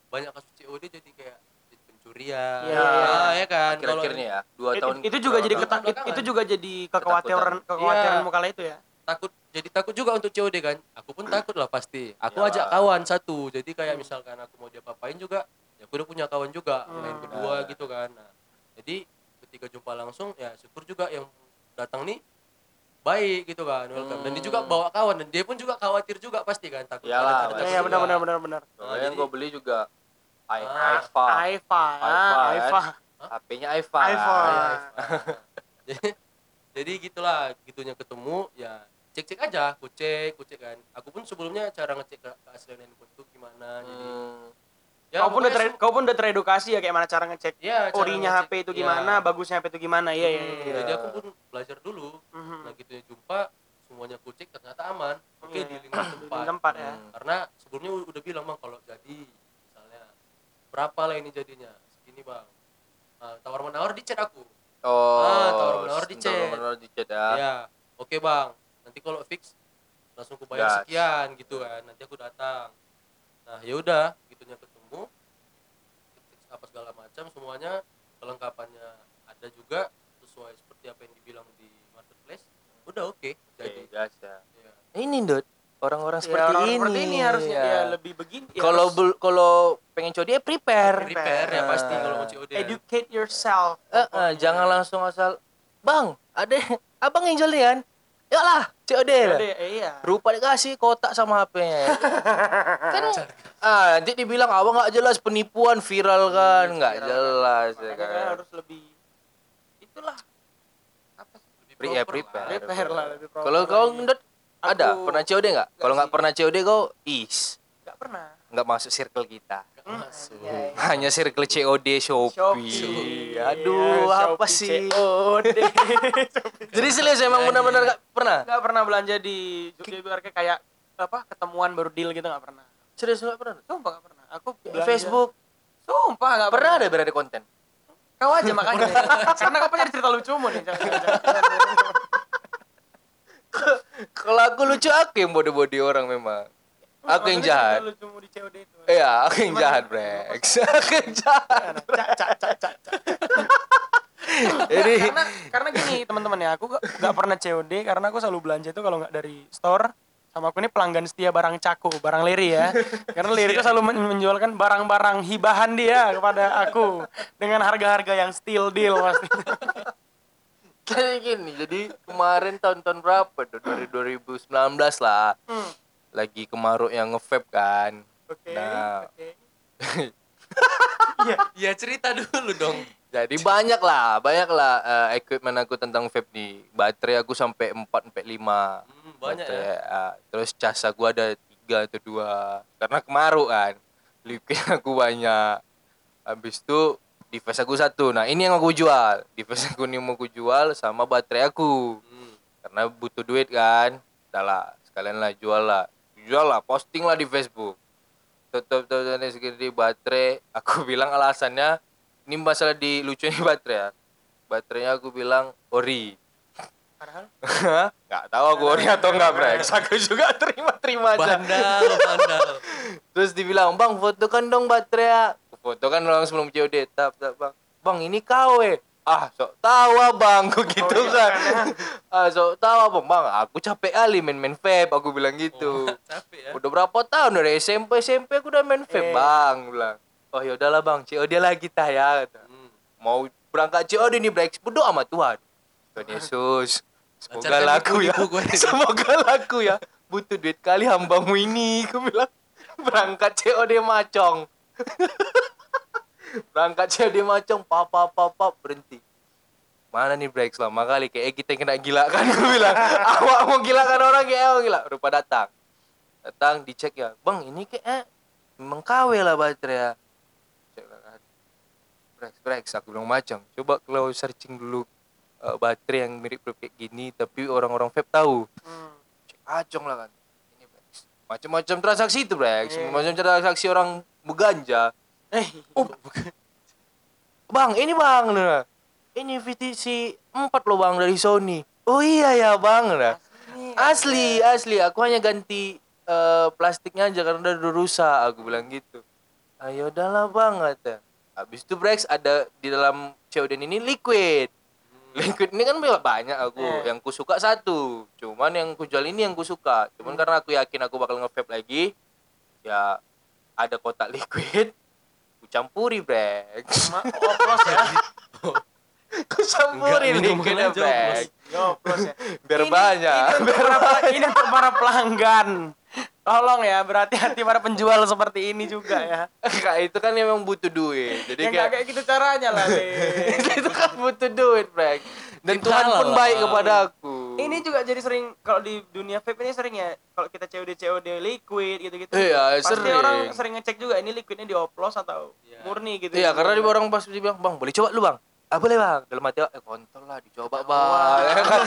Speaker 3: banyak kasus COD jadi kayak jadi pencurian,
Speaker 1: Iya.
Speaker 3: Nah, ya kan. Kalau
Speaker 2: Akhir-akhir ini ya, dua
Speaker 1: itu,
Speaker 2: tahun
Speaker 1: itu juga jadi ketak itu juga jadi kekhawatiran kekhawatiran
Speaker 3: Iya.
Speaker 1: kala itu ya
Speaker 3: takut jadi takut juga untuk COD kan. Aku pun takut lah pasti. Aku
Speaker 2: Iyalah.
Speaker 3: ajak kawan satu. Jadi kayak
Speaker 1: Hmm.
Speaker 3: misalkan aku mau dia papain juga, ya aku udah punya kawan juga
Speaker 1: Hmm.
Speaker 3: main kedua
Speaker 2: Nah.
Speaker 3: gitu kan. Nah, jadi ketika jumpa langsung ya syukur juga yang datang nih baik gitu kan welcome dan dia juga
Speaker 2: Hmm.
Speaker 3: bawa kawan dan dia pun juga khawatir juga pasti kan takut ada
Speaker 1: ya
Speaker 3: terjadi
Speaker 1: ya
Speaker 3: juga.
Speaker 1: benar benar benar benar
Speaker 3: Nah,
Speaker 2: yang gue beli juga i
Speaker 3: Ah,
Speaker 2: iPhone, kan?
Speaker 1: Aifa
Speaker 2: HP-nya iPhone.
Speaker 1: iPhone.
Speaker 3: Jadi gitulah gitunya ketemu ya cek cek aja aku cek aku cek kan aku pun sebelumnya cara ngecek ke keaslian handphone itu gimana jadi
Speaker 2: Hmm,
Speaker 3: ya
Speaker 1: kau pun udah ter, kau pun udah teredukasi ya kayak mana cara ngecek
Speaker 3: Ya, cara
Speaker 1: orinya
Speaker 3: ngecek.
Speaker 1: HP itu
Speaker 3: Ya.
Speaker 1: gimana, bagusnya HP itu gimana. Iya, iya,
Speaker 3: Hmm,
Speaker 1: iya.
Speaker 3: Jadi aku pun belajar dulu.
Speaker 1: Mhm.
Speaker 3: Nah gitu ya jumpa semuanya aku cek ternyata aman. Oke
Speaker 1: Iya,
Speaker 3: di
Speaker 1: iya. Di
Speaker 3: tempat.
Speaker 1: tempat ya.
Speaker 2: Hmm.
Speaker 3: Karena sebelumnya udah bilang bang kalau jadi misalnya berapa lah ini jadinya segini bang. Nah, tawar menawar di chat aku.
Speaker 2: Oh,
Speaker 3: Ah, tawar-menawar di chat.
Speaker 2: tawar-menawar di chat ya.
Speaker 3: Ya oke bang. Nanti kalau fix langsung aku bayar
Speaker 2: Gas.
Speaker 3: sekian gitu kan. Nanti aku datang. Nah ya udah gitunya ketemu. Cek apa segala macam semuanya kelengkapannya ada juga sesuai seperti apa yang dibilang di marketplace. Udah oke
Speaker 2: Oke,
Speaker 3: jadi.
Speaker 2: gas ya.
Speaker 3: Ya.
Speaker 2: Ini Dot, orang-orang
Speaker 1: Ya,
Speaker 2: seperti
Speaker 1: orang
Speaker 2: ini.
Speaker 1: seperti ini harusnya
Speaker 2: ya.
Speaker 1: ya lebih begini. ya
Speaker 2: Kalau
Speaker 1: harus
Speaker 2: kalau pengen COD ya prepare.
Speaker 3: Prepare ya
Speaker 2: Ah.
Speaker 3: pasti kalau mau COD. ya.
Speaker 1: educate yourself.
Speaker 2: Eh, eh,
Speaker 1: pokoknya.
Speaker 2: jangan langsung asal, bang, ada abang yang jual kan? Yalah, COD lah.
Speaker 1: Ada, eh, iya.
Speaker 2: Rupa dikasih kotak sama HP-nya. kan ah, nanti dibilang abang nggak jelas penipuan viral kan, nggak
Speaker 1: Viral.
Speaker 2: jelas ya
Speaker 1: Makanya
Speaker 2: kan.
Speaker 1: kan harus lebih itulah apa sih?
Speaker 3: Lebih
Speaker 2: Pre- ya, prepare.
Speaker 3: lah.
Speaker 1: Prepare lah lebih proper
Speaker 2: Kalau kau
Speaker 1: lagi.
Speaker 2: Ndot, ada
Speaker 1: Aku-
Speaker 2: pernah COD nggak? Kalau
Speaker 1: Nggak
Speaker 2: pernah COD kau is
Speaker 1: Nggak pernah.
Speaker 2: nggak masuk circle kita.
Speaker 3: Nggak masuk.
Speaker 1: Iya, iya.
Speaker 2: Hanya circle COD Shopee.
Speaker 1: Shopee.
Speaker 2: Aduh,
Speaker 1: Ya,
Speaker 2: apa
Speaker 1: Shopee
Speaker 2: sih?
Speaker 1: COD.
Speaker 2: Jadi serius emang benar-benar nggak pernah.
Speaker 1: Nggak pernah belanja di Jogja kayak apa ketemuan baru deal gitu nggak pernah.
Speaker 2: Serius nggak pernah.
Speaker 1: Sumpah nggak pernah. Aku
Speaker 2: Di
Speaker 1: belanja-
Speaker 2: Facebook
Speaker 1: Sumpah nggak
Speaker 2: pernah ada berada konten.
Speaker 1: Kau aja makanya. Karena kau punya cerita lucumu nih. Jangan, jangan, jangan.
Speaker 2: Kalau aku lucu aku yang body-body orang memang. Aku yang jahat.
Speaker 1: cerita lucumu di COD itu.
Speaker 2: Iya, aku yang
Speaker 1: Gimana?
Speaker 2: jahat, Brex. Aku yang jahat.
Speaker 1: Cak, cak, cak, cak, cak.
Speaker 2: Jadi
Speaker 1: karena karena gini teman-teman ya aku gak, gak pernah COD karena aku selalu belanja itu kalau nggak dari store sama aku ini pelanggan setia barang caku barang Leri ya karena Leri itu selalu men- menjualkan barang-barang hibahan dia kepada aku dengan harga-harga yang still deal pasti
Speaker 2: kayak gini. Jadi kemarin tahun-tahun berapa? tuh? Dari 2019 lah.
Speaker 1: Hmm,
Speaker 2: Lagi kemaruk yang nge-vape kan.
Speaker 1: oke
Speaker 2: Nah.
Speaker 1: oke
Speaker 3: Ya cerita dulu dong.
Speaker 2: Jadi banyak lah, banyak lah eh, equipment aku tentang vape nih. Baterai aku sampai 4 sampai 5.
Speaker 3: Hmm, banyak ya.
Speaker 2: Baterai, ah. Terus cas aku ada 3 atau 2. Karena kemaruk kan. Liquid aku banyak. Habis itu device aku satu. Nah, ini yang aku jual. Device aku ini mau aku jual sama baterai aku.
Speaker 3: Hmm.
Speaker 2: Karena butuh duit kan. Udah lah, sekalian lah jual lah. Jual lah, posting lah di Facebook. Tutup tutup tutup segini baterai. Aku bilang alasannya ini masalah di lucu ini baterai ya. Baterainya aku bilang ori.
Speaker 1: padahal
Speaker 2: Nggak tahu aku ori atau enggak, Brex. Aku juga terima-terima aja.
Speaker 3: Bandal, bandal.
Speaker 2: Terus dibilang, "Bang, fotokan dong baterai." Ya." Aku fotokan langsung sebelum COD. Tap, tap, Bang. Bang, ini KW. Ah, sok tahu abang, aku gitu
Speaker 1: Oh, iya,
Speaker 2: kan. ah, sok tahu abang, bang. Aku capek kali main-main vape, aku bilang gitu.
Speaker 3: Oh, capek ya.
Speaker 2: Udah berapa tahun dari SMP SMP aku udah main vape,
Speaker 1: Eh.
Speaker 2: bang. Bilang, oh ya udahlah bang, COD lah kita ya.
Speaker 3: Hmm.
Speaker 2: Mau berangkat COD nih, Brex. Berdoa sama Tuhan. Tuhan Yesus, semoga laku ya. Semoga laku ya. Butuh duit kali hambamu ini. Aku bilang, berangkat COD macong. Berangkat COD macong, papa papa berhenti. Mana nih Brex lama kali kayak kita kena gila kan aku bilang. Awak mau gila kan orang kayak awak gila. Rupa datang. Datang dicek ya. Bang, ini kayak eh, memang KW lah baterai ya. Cek lah. Brex, Brex, aku bilang macam. Coba kalau searching dulu eh, baterai yang mirip kayak gini tapi orang-orang vape tahu.
Speaker 1: hmm.
Speaker 2: Cek acong lah kan. Ini. Macam-macam transaksi itu Brex.
Speaker 1: Iya.
Speaker 2: Macam transaksi orang beganja.
Speaker 1: Eh
Speaker 2: Oh, Bang, ini bang, nah. ini VTC 4 loh bang dari Sony. Oh iya ya bang, nah.
Speaker 1: ini
Speaker 2: Asli, asli. Aku hanya ganti eh, plastiknya aja karena udah rusak. Aku bilang gitu. Ayo udahlah bang, kata. Habis itu Brex ada di dalam COD ini liquid. Liquid ini kan banyak aku.
Speaker 1: Eh.
Speaker 2: Yang ku suka satu. Cuman yang ku jual ini yang ku suka. Cuman karena aku yakin aku bakal nge-vape lagi. Ya ada kotak liquid. Campuri Brex.
Speaker 1: Ma- oplos ya
Speaker 2: Ku Brex.
Speaker 1: Yo, oplos ya
Speaker 2: Biar
Speaker 1: Ini-
Speaker 2: banyak.
Speaker 1: ini untuk para, ini untuk para pelanggan tolong ya berhati-hati para penjual seperti ini juga ya
Speaker 2: Kak itu kan memang butuh duit. Jadi
Speaker 1: yang
Speaker 2: kayak
Speaker 1: kayak gitu caranya lah
Speaker 2: itu kan butuh duit, Brek. Dan Tuhan pun baik kepada aku.
Speaker 1: Ini juga jadi sering kalau di dunia vape ini sering ya kalau kita COD COD liquid gitu-gitu
Speaker 2: Iya,
Speaker 1: pasti
Speaker 2: sering.
Speaker 1: orang sering ngecek juga ini liquidnya dioplos atau
Speaker 3: Iya.
Speaker 1: murni gitu
Speaker 2: Iya, karena di orang pas bilang, "Bang, boleh coba lu, Bang." Ah, boleh, Bang. Dalam hati, eh kontol lah, dicoba, Bang. Ya kan?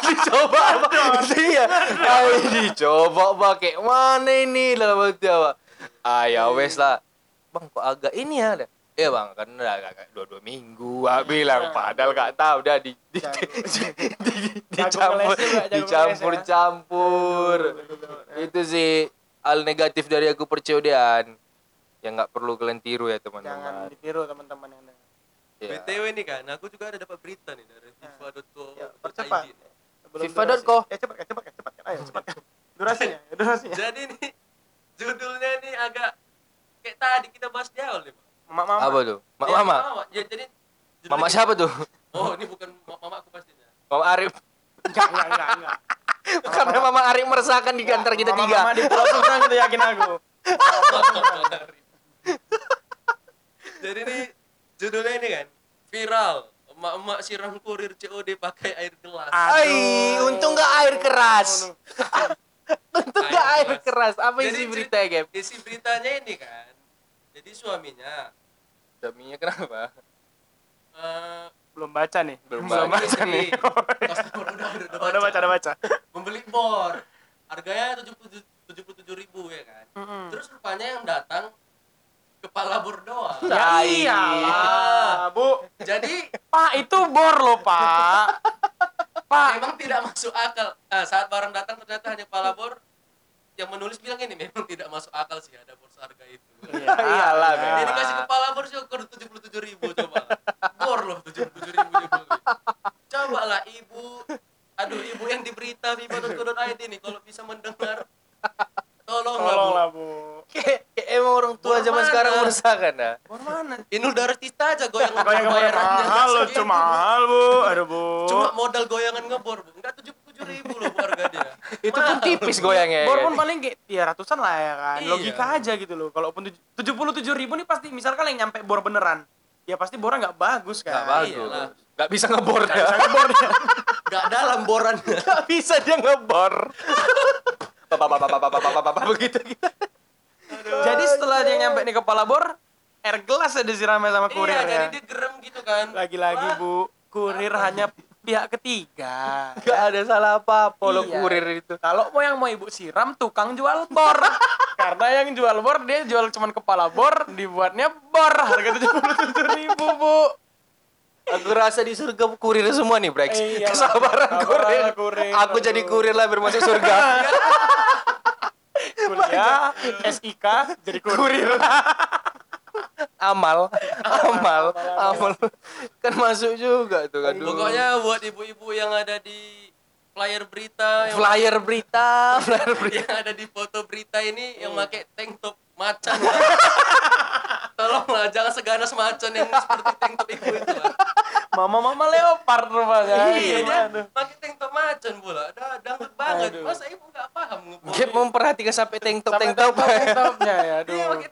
Speaker 2: dicoba, Bang. Iya. Ayo dicoba, Bang. Kayak mana ini dalam hati, Bang. Ah, ya wes lah. Bang, kok agak ini ya? Ada. Iya bang, kan udah agak dua dua minggu, ah bilang padahal gak tahu udah di, di, di, di- dicampur
Speaker 1: jago
Speaker 2: dicampur
Speaker 1: ya.
Speaker 2: campur. Itu sih hal negatif dari aku percodian yang nggak perlu kalian tiru ya
Speaker 1: jangan
Speaker 2: teman-teman.
Speaker 1: ditiru teman-teman yang dengar.
Speaker 2: Ya.
Speaker 3: BTW nih kan, aku juga ada dapat berita nih dari fifa.co.
Speaker 1: Ya, percepat.
Speaker 2: FIFA.co.
Speaker 1: durasi. Ya cepat kan, cepat kan, cepat kan. Ayo cepat. Durasinya. terus ya
Speaker 3: Jadi nih judulnya ini agak kayak tadi kita bahas di awal nih.
Speaker 1: Mama mama
Speaker 2: Apa tuh? Mak
Speaker 3: Ya,
Speaker 2: mama.
Speaker 3: Ya, jadi judulnya
Speaker 2: Mama
Speaker 3: gini.
Speaker 2: siapa tuh?
Speaker 3: Oh, ini bukan ma- mama aku pastinya.
Speaker 2: Mama Arif.
Speaker 1: enggak enggak enggak enggak
Speaker 2: Karena Mama Arif meresahkan di antara kita
Speaker 1: mama,
Speaker 2: tiga.
Speaker 1: mama di pulau Sumsang itu yakin aku
Speaker 3: Jadi nih judulnya ini kan viral emak-emak siram kurir COD pakai air gelas.
Speaker 1: Ah.
Speaker 2: Ai, untung nggak air keras. Untung nggak
Speaker 3: Air
Speaker 2: keras. Apa
Speaker 3: Jadi
Speaker 2: isi
Speaker 3: cer-
Speaker 2: beritanya, Gap?
Speaker 3: Isi beritanya ini kan. Jadi suaminya
Speaker 2: Suaminya kenapa?
Speaker 3: eh
Speaker 1: belum baca nih
Speaker 2: Belum
Speaker 1: belum
Speaker 2: baca.
Speaker 1: baca nih
Speaker 3: udah, udah, udah,
Speaker 1: Oh, udah baca udah baca
Speaker 3: Membeli bor. Harganya tujuh puluh tujuh ribu ya kan.
Speaker 1: Mm-mm.
Speaker 3: Terus rupanya yang datang kepala bor doang.
Speaker 1: ya iyalah bu
Speaker 3: Jadi
Speaker 1: pak itu bor loh pak pak
Speaker 3: memang tidak masuk akal. Ah, saat barang datang ternyata hanya kepala bor. Yang menulis bilang ini memang tidak masuk akal sih ada bor seharga itu.
Speaker 2: Iyalah,
Speaker 1: iya.
Speaker 3: Dia dikasih kepala bor sih ukur tujuh puluh tujuh ribu coba. Bor loh tujuh puluh tujuh ribu beli. Coba lah ibu, aduh ibu yang di berita viva.co.id nih kalau bisa mendengar, tolonglah bu.
Speaker 1: tolonglah bu
Speaker 2: Kayak emang orang tua
Speaker 3: Bor
Speaker 2: zaman
Speaker 3: mana?
Speaker 2: sekarang meresahkan dah.
Speaker 1: bor mana
Speaker 3: Inul Daratista aja goyang
Speaker 1: Goyang
Speaker 3: bayarannya
Speaker 1: mahal loh, cuma mahal bu, aduh bu.
Speaker 3: Cuma modal goyangan ngebor bu, enggak tujuh puluh tujuh ribu loh harga dia.
Speaker 2: Itu pun tipis goyangnya.
Speaker 1: bor
Speaker 2: kan?
Speaker 1: pun paling kayak tiga ratusan lah ya kan,
Speaker 3: Iya.
Speaker 1: logika aja gitu loh. Kalaupun tujuh puluh tujuh ribu nih pasti, misalkan yang nyampe bor beneran, ya pasti bornya nggak bagus kan.
Speaker 2: Nggak bagus.
Speaker 3: Iyalah.
Speaker 2: Nggak bisa ngebor
Speaker 1: Nggak
Speaker 2: dia.
Speaker 1: bisa ngebor dia.
Speaker 3: Enggak dalam borannya.
Speaker 2: Nggak bisa dia ngebor. Papa papa papa papa papa papa begitu gitu.
Speaker 1: Jadi setelah dia nyampe nih kepala bor, air gelas ya disiramnya sama kurir
Speaker 3: Iya, jadi
Speaker 1: ya.
Speaker 3: dia gerem gitu kan.
Speaker 1: Lagi-lagi bu, kurir hanya pihak ketiga.
Speaker 2: Nggak ada salah apa-apa lo
Speaker 1: Iya.
Speaker 2: kurir itu.
Speaker 1: Kalau mau yang mau ibu siram, tukang jual bor. Karena yang jual bor dia jual cuman kepala bor, dibuatnya bor harga tujuh puluh tujuh ribu bu.
Speaker 2: Aku rasa di surga kurir semua nih, Brex.
Speaker 1: Eh, iyalah.
Speaker 2: Kesabaran kurir.
Speaker 1: Kurir,
Speaker 2: Aku jadi kurir lah biar masuk surga.
Speaker 1: Kuliah, SIK, jadi kurir.
Speaker 2: Amal, amal, amal. Kan masuk juga tuh kan.
Speaker 3: Pokoknya buat ibu-ibu yang ada di flyer berita yang,
Speaker 2: flyer berita, flyer berita.
Speaker 3: yang ada di foto berita ini yang pakai tank top macan. Tolonglah jangan seganas macan yang seperti tank top ibu itu lah.
Speaker 1: Mama-mama leopard rupanya.
Speaker 3: Iya, dia pakai tank top macan pula. Dah dangdut banget.
Speaker 1: Aduh.
Speaker 3: Masa ibu nggak paham?
Speaker 2: Dia memperhatikan sampai tank top, tank top.
Speaker 1: tank topnya ya,
Speaker 3: Dia
Speaker 1: aduh.
Speaker 3: pakai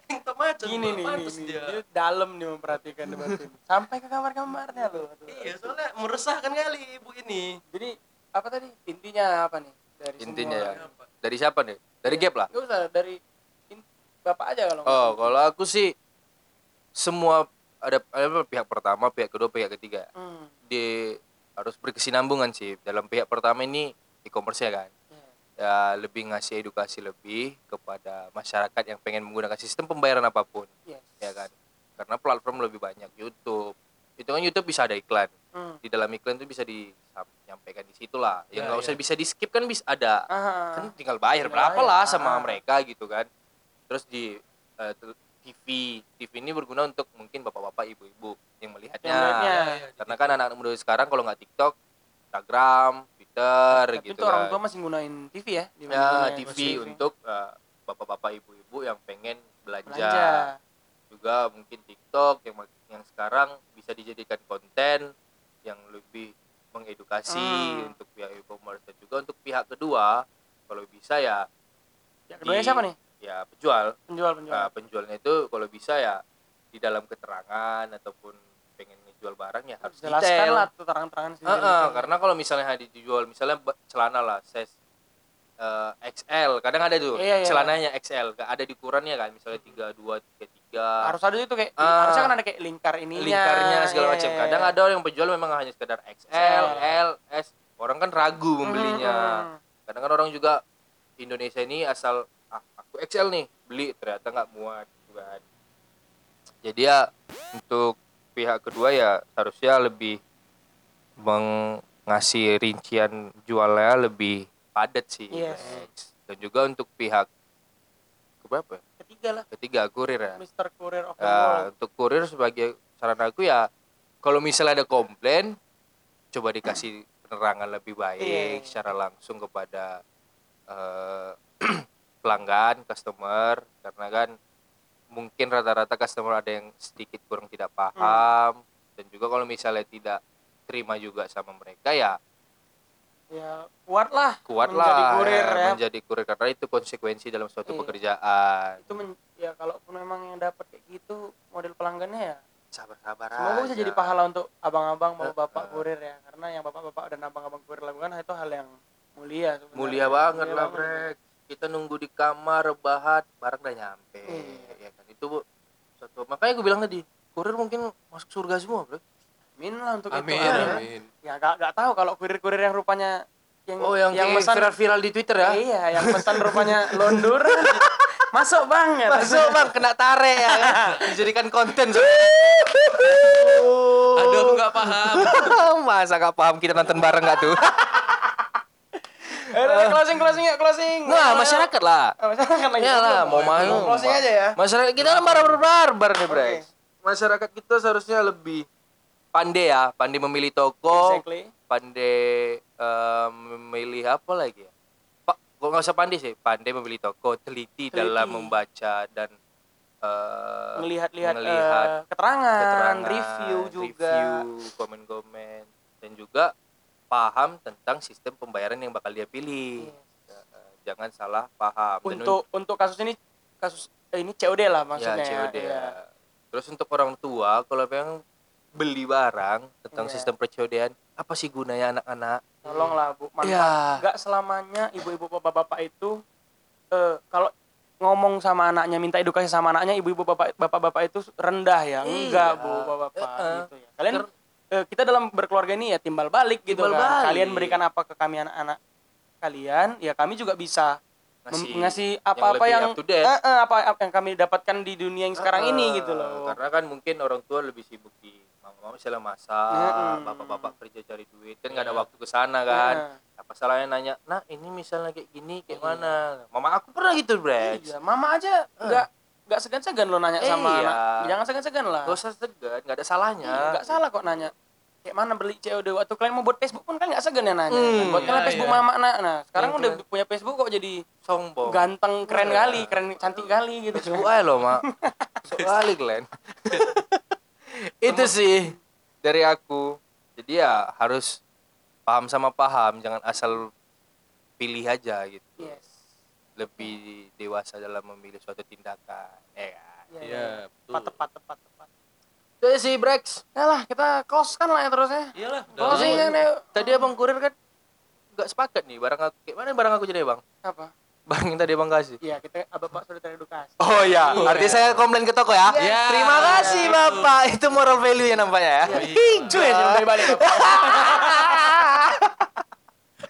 Speaker 3: Bang.
Speaker 1: nih, ini, ini.
Speaker 3: dia.
Speaker 1: Dia dalam nih memperhatikan debat ini. Sampai ke kamar-kamarnya loh. Aduh.
Speaker 3: Iya, soalnya meresahkan kali ibu ini.
Speaker 1: Jadi apa tadi intinya apa nih dari
Speaker 2: Intinya
Speaker 1: semua?
Speaker 2: ya. Dari siapa nih? Dari Gap lah.
Speaker 1: Nggak usah dari in- bapak aja kalau
Speaker 2: Oh, kalau aku sih semua ada, ada pihak pertama, pihak kedua, pihak ketiga.
Speaker 1: Hmm.
Speaker 2: Di harus berkesinambungan sih. Dalam pihak pertama ini e-commerce ya kan. Ya lebih ngasih edukasi lebih kepada masyarakat yang pengen menggunakan sistem pembayaran apa pun,
Speaker 1: Yes.
Speaker 2: ya kan. Karena platform lebih banyak YouTube. Itu kan YouTube bisa ada iklan.
Speaker 1: Hmm.
Speaker 2: Di dalam iklan itu bisa disampaikan di situ lah. Yang
Speaker 3: Ya,
Speaker 2: nggak
Speaker 3: ya.
Speaker 2: usah bisa di skip kan bisa ada
Speaker 1: Aha.
Speaker 2: kan tinggal bayar berapa lah sama
Speaker 1: Ah.
Speaker 2: mereka gitu kan terus di eh, tel- TV TV ini berguna untuk mungkin bapak-bapak ibu-ibu yang melihatnya,
Speaker 1: Yang melihatnya.
Speaker 3: Iya,
Speaker 2: karena kan anak-anak muda sekarang kalau nggak TikTok Instagram Twitter
Speaker 1: Tapi
Speaker 2: gitu
Speaker 1: itu orang
Speaker 2: kan
Speaker 1: tua masih gunain TV ya? di
Speaker 2: ya
Speaker 1: mana-mana
Speaker 2: TV
Speaker 1: ya.
Speaker 2: untuk eh, bapak-bapak ibu-ibu yang pengen belanja,
Speaker 1: belanja.
Speaker 2: juga mungkin TikTok yang yang sekarang bisa dijadikan konten yang lebih mengedukasi
Speaker 1: Hmm.
Speaker 2: untuk pihak e-commerce dan juga untuk pihak kedua kalau bisa ya
Speaker 1: Ya, keduanya
Speaker 2: di-
Speaker 1: siapa nih?
Speaker 2: ya penjual
Speaker 1: Penjual-penjual.
Speaker 2: Nah, penjualnya itu kalau bisa ya di dalam keterangan ataupun ngejual barang ya harus
Speaker 1: Jelaskan
Speaker 2: detail.
Speaker 1: lah terang-terangan sendiri.
Speaker 2: Heeh, karena kalau misalnya dijual misalnya celana lah size eh, XL kadang ada tuh
Speaker 1: Iya, iya.
Speaker 2: celananya XL nggak ada di ukurannya kan misalnya 32 33
Speaker 1: harus ada itu kayak
Speaker 2: Ah.
Speaker 1: harusnya kan ada kayak lingkar ininya.
Speaker 2: lingkarnya segala
Speaker 1: Iya,
Speaker 2: macam
Speaker 1: iya,
Speaker 2: kadang
Speaker 1: iya.
Speaker 2: ada yang penjual memang hanya sekedar XL L S orang kan ragu membelinya
Speaker 1: Hmm,
Speaker 2: kadang kan orang juga Indonesia ini asal ah, aku XL nih beli ternyata nggak muat gitu kan jadi ya untuk pihak kedua ya harusnya lebih mengasih rincian jualnya lebih padat sih
Speaker 1: Yes.
Speaker 2: Dan juga untuk pihak keberapa?
Speaker 1: Ketiga lah,
Speaker 2: ketiga kurir ya
Speaker 1: Mr. Courier of the World.
Speaker 2: untuk kurir sebagai saran aku ya kalau misalnya ada komplain coba dikasih penerangan lebih baik
Speaker 1: Iya.
Speaker 2: secara langsung kepada eh, pelanggan customer karena kan mungkin rata-rata customer ada yang sedikit kurang tidak paham dan juga kalau misalnya tidak terima juga sama mereka ya
Speaker 1: ya kuat lah
Speaker 2: kuat
Speaker 1: menjadi kurir
Speaker 2: ya,
Speaker 1: ya,
Speaker 2: menjadi kurir karena itu konsekuensi dalam suatu
Speaker 1: Iya.
Speaker 2: pekerjaan
Speaker 1: itu men- ya kalaupun memang yang dapat kayak gitu model pelanggannya ya
Speaker 2: sabar-sabar
Speaker 1: semoga bisa
Speaker 2: aja.
Speaker 1: jadi pahala untuk abang-abang mau
Speaker 2: Eh,
Speaker 1: bapak
Speaker 2: eh.
Speaker 1: kurir ya karena yang bapak-bapak dan abang-abang kurir lakukan itu hal yang mulia sebenarnya.
Speaker 2: mulia banget
Speaker 1: Mulia
Speaker 2: lah
Speaker 1: banget.
Speaker 2: brek kita nunggu di kamar rebahan barang udah nyampe
Speaker 1: Iya.
Speaker 2: ya kan itu Bu, suatu makanya gue bilang tadi kurir mungkin masuk surga semua brek
Speaker 1: amin lah untuk
Speaker 3: Amin,
Speaker 1: itu ya.
Speaker 3: amin.
Speaker 1: ya gak, gak tahu kalau kurir-kurir yang rupanya yang
Speaker 2: oh yang,
Speaker 1: yang pesan
Speaker 2: viral-viral di twitter ya
Speaker 1: iya yang pesan rupanya londur masuk banget
Speaker 2: masuk bang kena tarik ya kan? dijadikan konten
Speaker 3: Aduh, aku nggak paham.
Speaker 2: masa gak paham kita nonton bareng gak tuh
Speaker 1: udah, closing closing ya closing.
Speaker 2: Nah masyarakat lah.
Speaker 1: Ah, masyarakat lagi.
Speaker 2: Ya lah mau
Speaker 1: Mau
Speaker 2: main
Speaker 1: closing aja ya.
Speaker 2: Masyarakat kita kan barbar barbar nih
Speaker 1: Oke.
Speaker 2: masyarakat kita seharusnya lebih pandai ya pandai memilih toko
Speaker 1: exactly.
Speaker 2: pandai em, memilih apa lagi ya? Pak kok nggak usah pandai sih pandai memilih toko teliti,
Speaker 1: Teliti.
Speaker 2: dalam membaca dan eh,
Speaker 1: melihat-lihat
Speaker 2: melihat
Speaker 1: eh, keterangan,
Speaker 2: keterangan
Speaker 1: review juga.
Speaker 2: review, komen-komen dan juga paham tentang sistem pembayaran yang bakal dia pilih
Speaker 1: Yes.
Speaker 2: Eh, jangan salah paham Dan
Speaker 1: untuk untuk kasus ini kasus eh, ini COD lah maksudnya
Speaker 2: ya, COD
Speaker 1: ya.
Speaker 2: ya. Terus untuk orang tua kalau pengen beli barang tentang
Speaker 1: Iya.
Speaker 2: sistem percodean, apa sih gunanya anak-anak?
Speaker 1: Tolonglah Bu, manfaat.
Speaker 2: Iya.
Speaker 1: Nggak selamanya ibu-ibu bapak-bapak itu eh, kalau ngomong sama anaknya minta edukasi sama anaknya ibu-ibu bapak bapak-bapak itu rendah ya. Enggak,
Speaker 2: Iya.
Speaker 1: Bu, bapak-bapak
Speaker 2: Heeh.
Speaker 1: gitu ya. Kalian
Speaker 2: Ter-
Speaker 1: eh, kita dalam berkeluarga ini ya timbal balik gitu
Speaker 2: Timbal
Speaker 1: kan.
Speaker 2: balik.
Speaker 1: Kalian berikan apa ke kami anak-anak kalian, ya kami juga bisa
Speaker 2: Ngasih
Speaker 1: apa-apa yang, eh, eh, apa, apa yang kami dapatkan di dunia yang sekarang
Speaker 2: Ah,
Speaker 1: ini gitu loh.
Speaker 2: Karena kan mungkin orang tua lebih sibuk di mama-mama misalnya masak, bapak-bapak kerja cari duit, kan nggak ada waktu ke sana kan. Apa salahnya nanya, "Nah, ini misalnya kayak gini kayak
Speaker 1: Iya.
Speaker 2: mana?" Mama aku pernah gitu, Brex.
Speaker 1: Iya, mama aja nggak nggak segan-segan lo nanya sama
Speaker 2: Iya.
Speaker 1: anak. Jangan segan-segan lah.
Speaker 2: Gak usah segan, nggak ada salahnya.
Speaker 1: Iya, nggak salah kok nanya. Kayak mana beli COD waktu kalian mau buat Facebook pun kan nggak segan ya nanya.
Speaker 2: Hmm.
Speaker 1: Buat kalian
Speaker 3: iya,
Speaker 1: Facebook
Speaker 3: iya.
Speaker 1: mama nak. Nah, sekarang
Speaker 2: Yang
Speaker 1: udah
Speaker 2: kalian-
Speaker 1: punya Facebook kok jadi
Speaker 2: Sombong.
Speaker 1: ganteng, keren
Speaker 2: Iya.
Speaker 1: kali, keren cantik kali gitu.
Speaker 2: Facebook aja loh, Mak. Soalnya, Glenn. Itu sih dari aku. Jadi ya harus paham sama paham, jangan asal pilih aja gitu.
Speaker 1: Yes.
Speaker 2: Lebih dewasa dalam memilih suatu tindakan. Ya kan?
Speaker 1: Iya,
Speaker 3: Iya,
Speaker 1: Tepat,
Speaker 3: betul.
Speaker 1: tepat, tepat, tepat.
Speaker 2: Itu sih, Brex.
Speaker 1: Ya lah, kita close kan lah ya terusnya.
Speaker 3: Iyalah,
Speaker 1: Closing
Speaker 3: lama.
Speaker 1: kan ya.
Speaker 2: Tadi abang kurir kan nggak sepakat nih barang aku. Kayak mana barang aku jadi bang?
Speaker 1: Apa?
Speaker 2: Barang yang tadi abang kasih.
Speaker 1: Iya, kita Bapak sudah teredukasi.
Speaker 2: Oh iya,
Speaker 3: Iya.
Speaker 2: artinya saya komplain ke toko ya.
Speaker 3: Iya.
Speaker 2: Terima kasih
Speaker 3: Iya,
Speaker 2: bapak, itu moral value ya nampaknya ya.
Speaker 1: Cuy, jangan balik balik.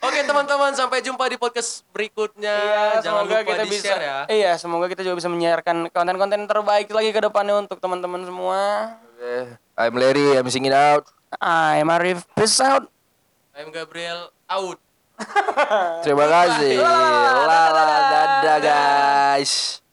Speaker 3: Oke teman-teman, sampai jumpa di podcast berikutnya.
Speaker 1: Iya,
Speaker 3: Jangan
Speaker 1: semoga
Speaker 3: lupa
Speaker 1: kita
Speaker 3: di
Speaker 1: bisa
Speaker 3: share ya.
Speaker 1: Iya, semoga kita juga bisa menyiarkan konten-konten terbaik lagi ke depannya untuk teman-teman semua.
Speaker 2: Oke, I'm Larry, I'm singing out.
Speaker 1: I'm Arif. Peace out.
Speaker 3: I'm Gabriel out.
Speaker 2: Terima kasih. Lala, dadah guys.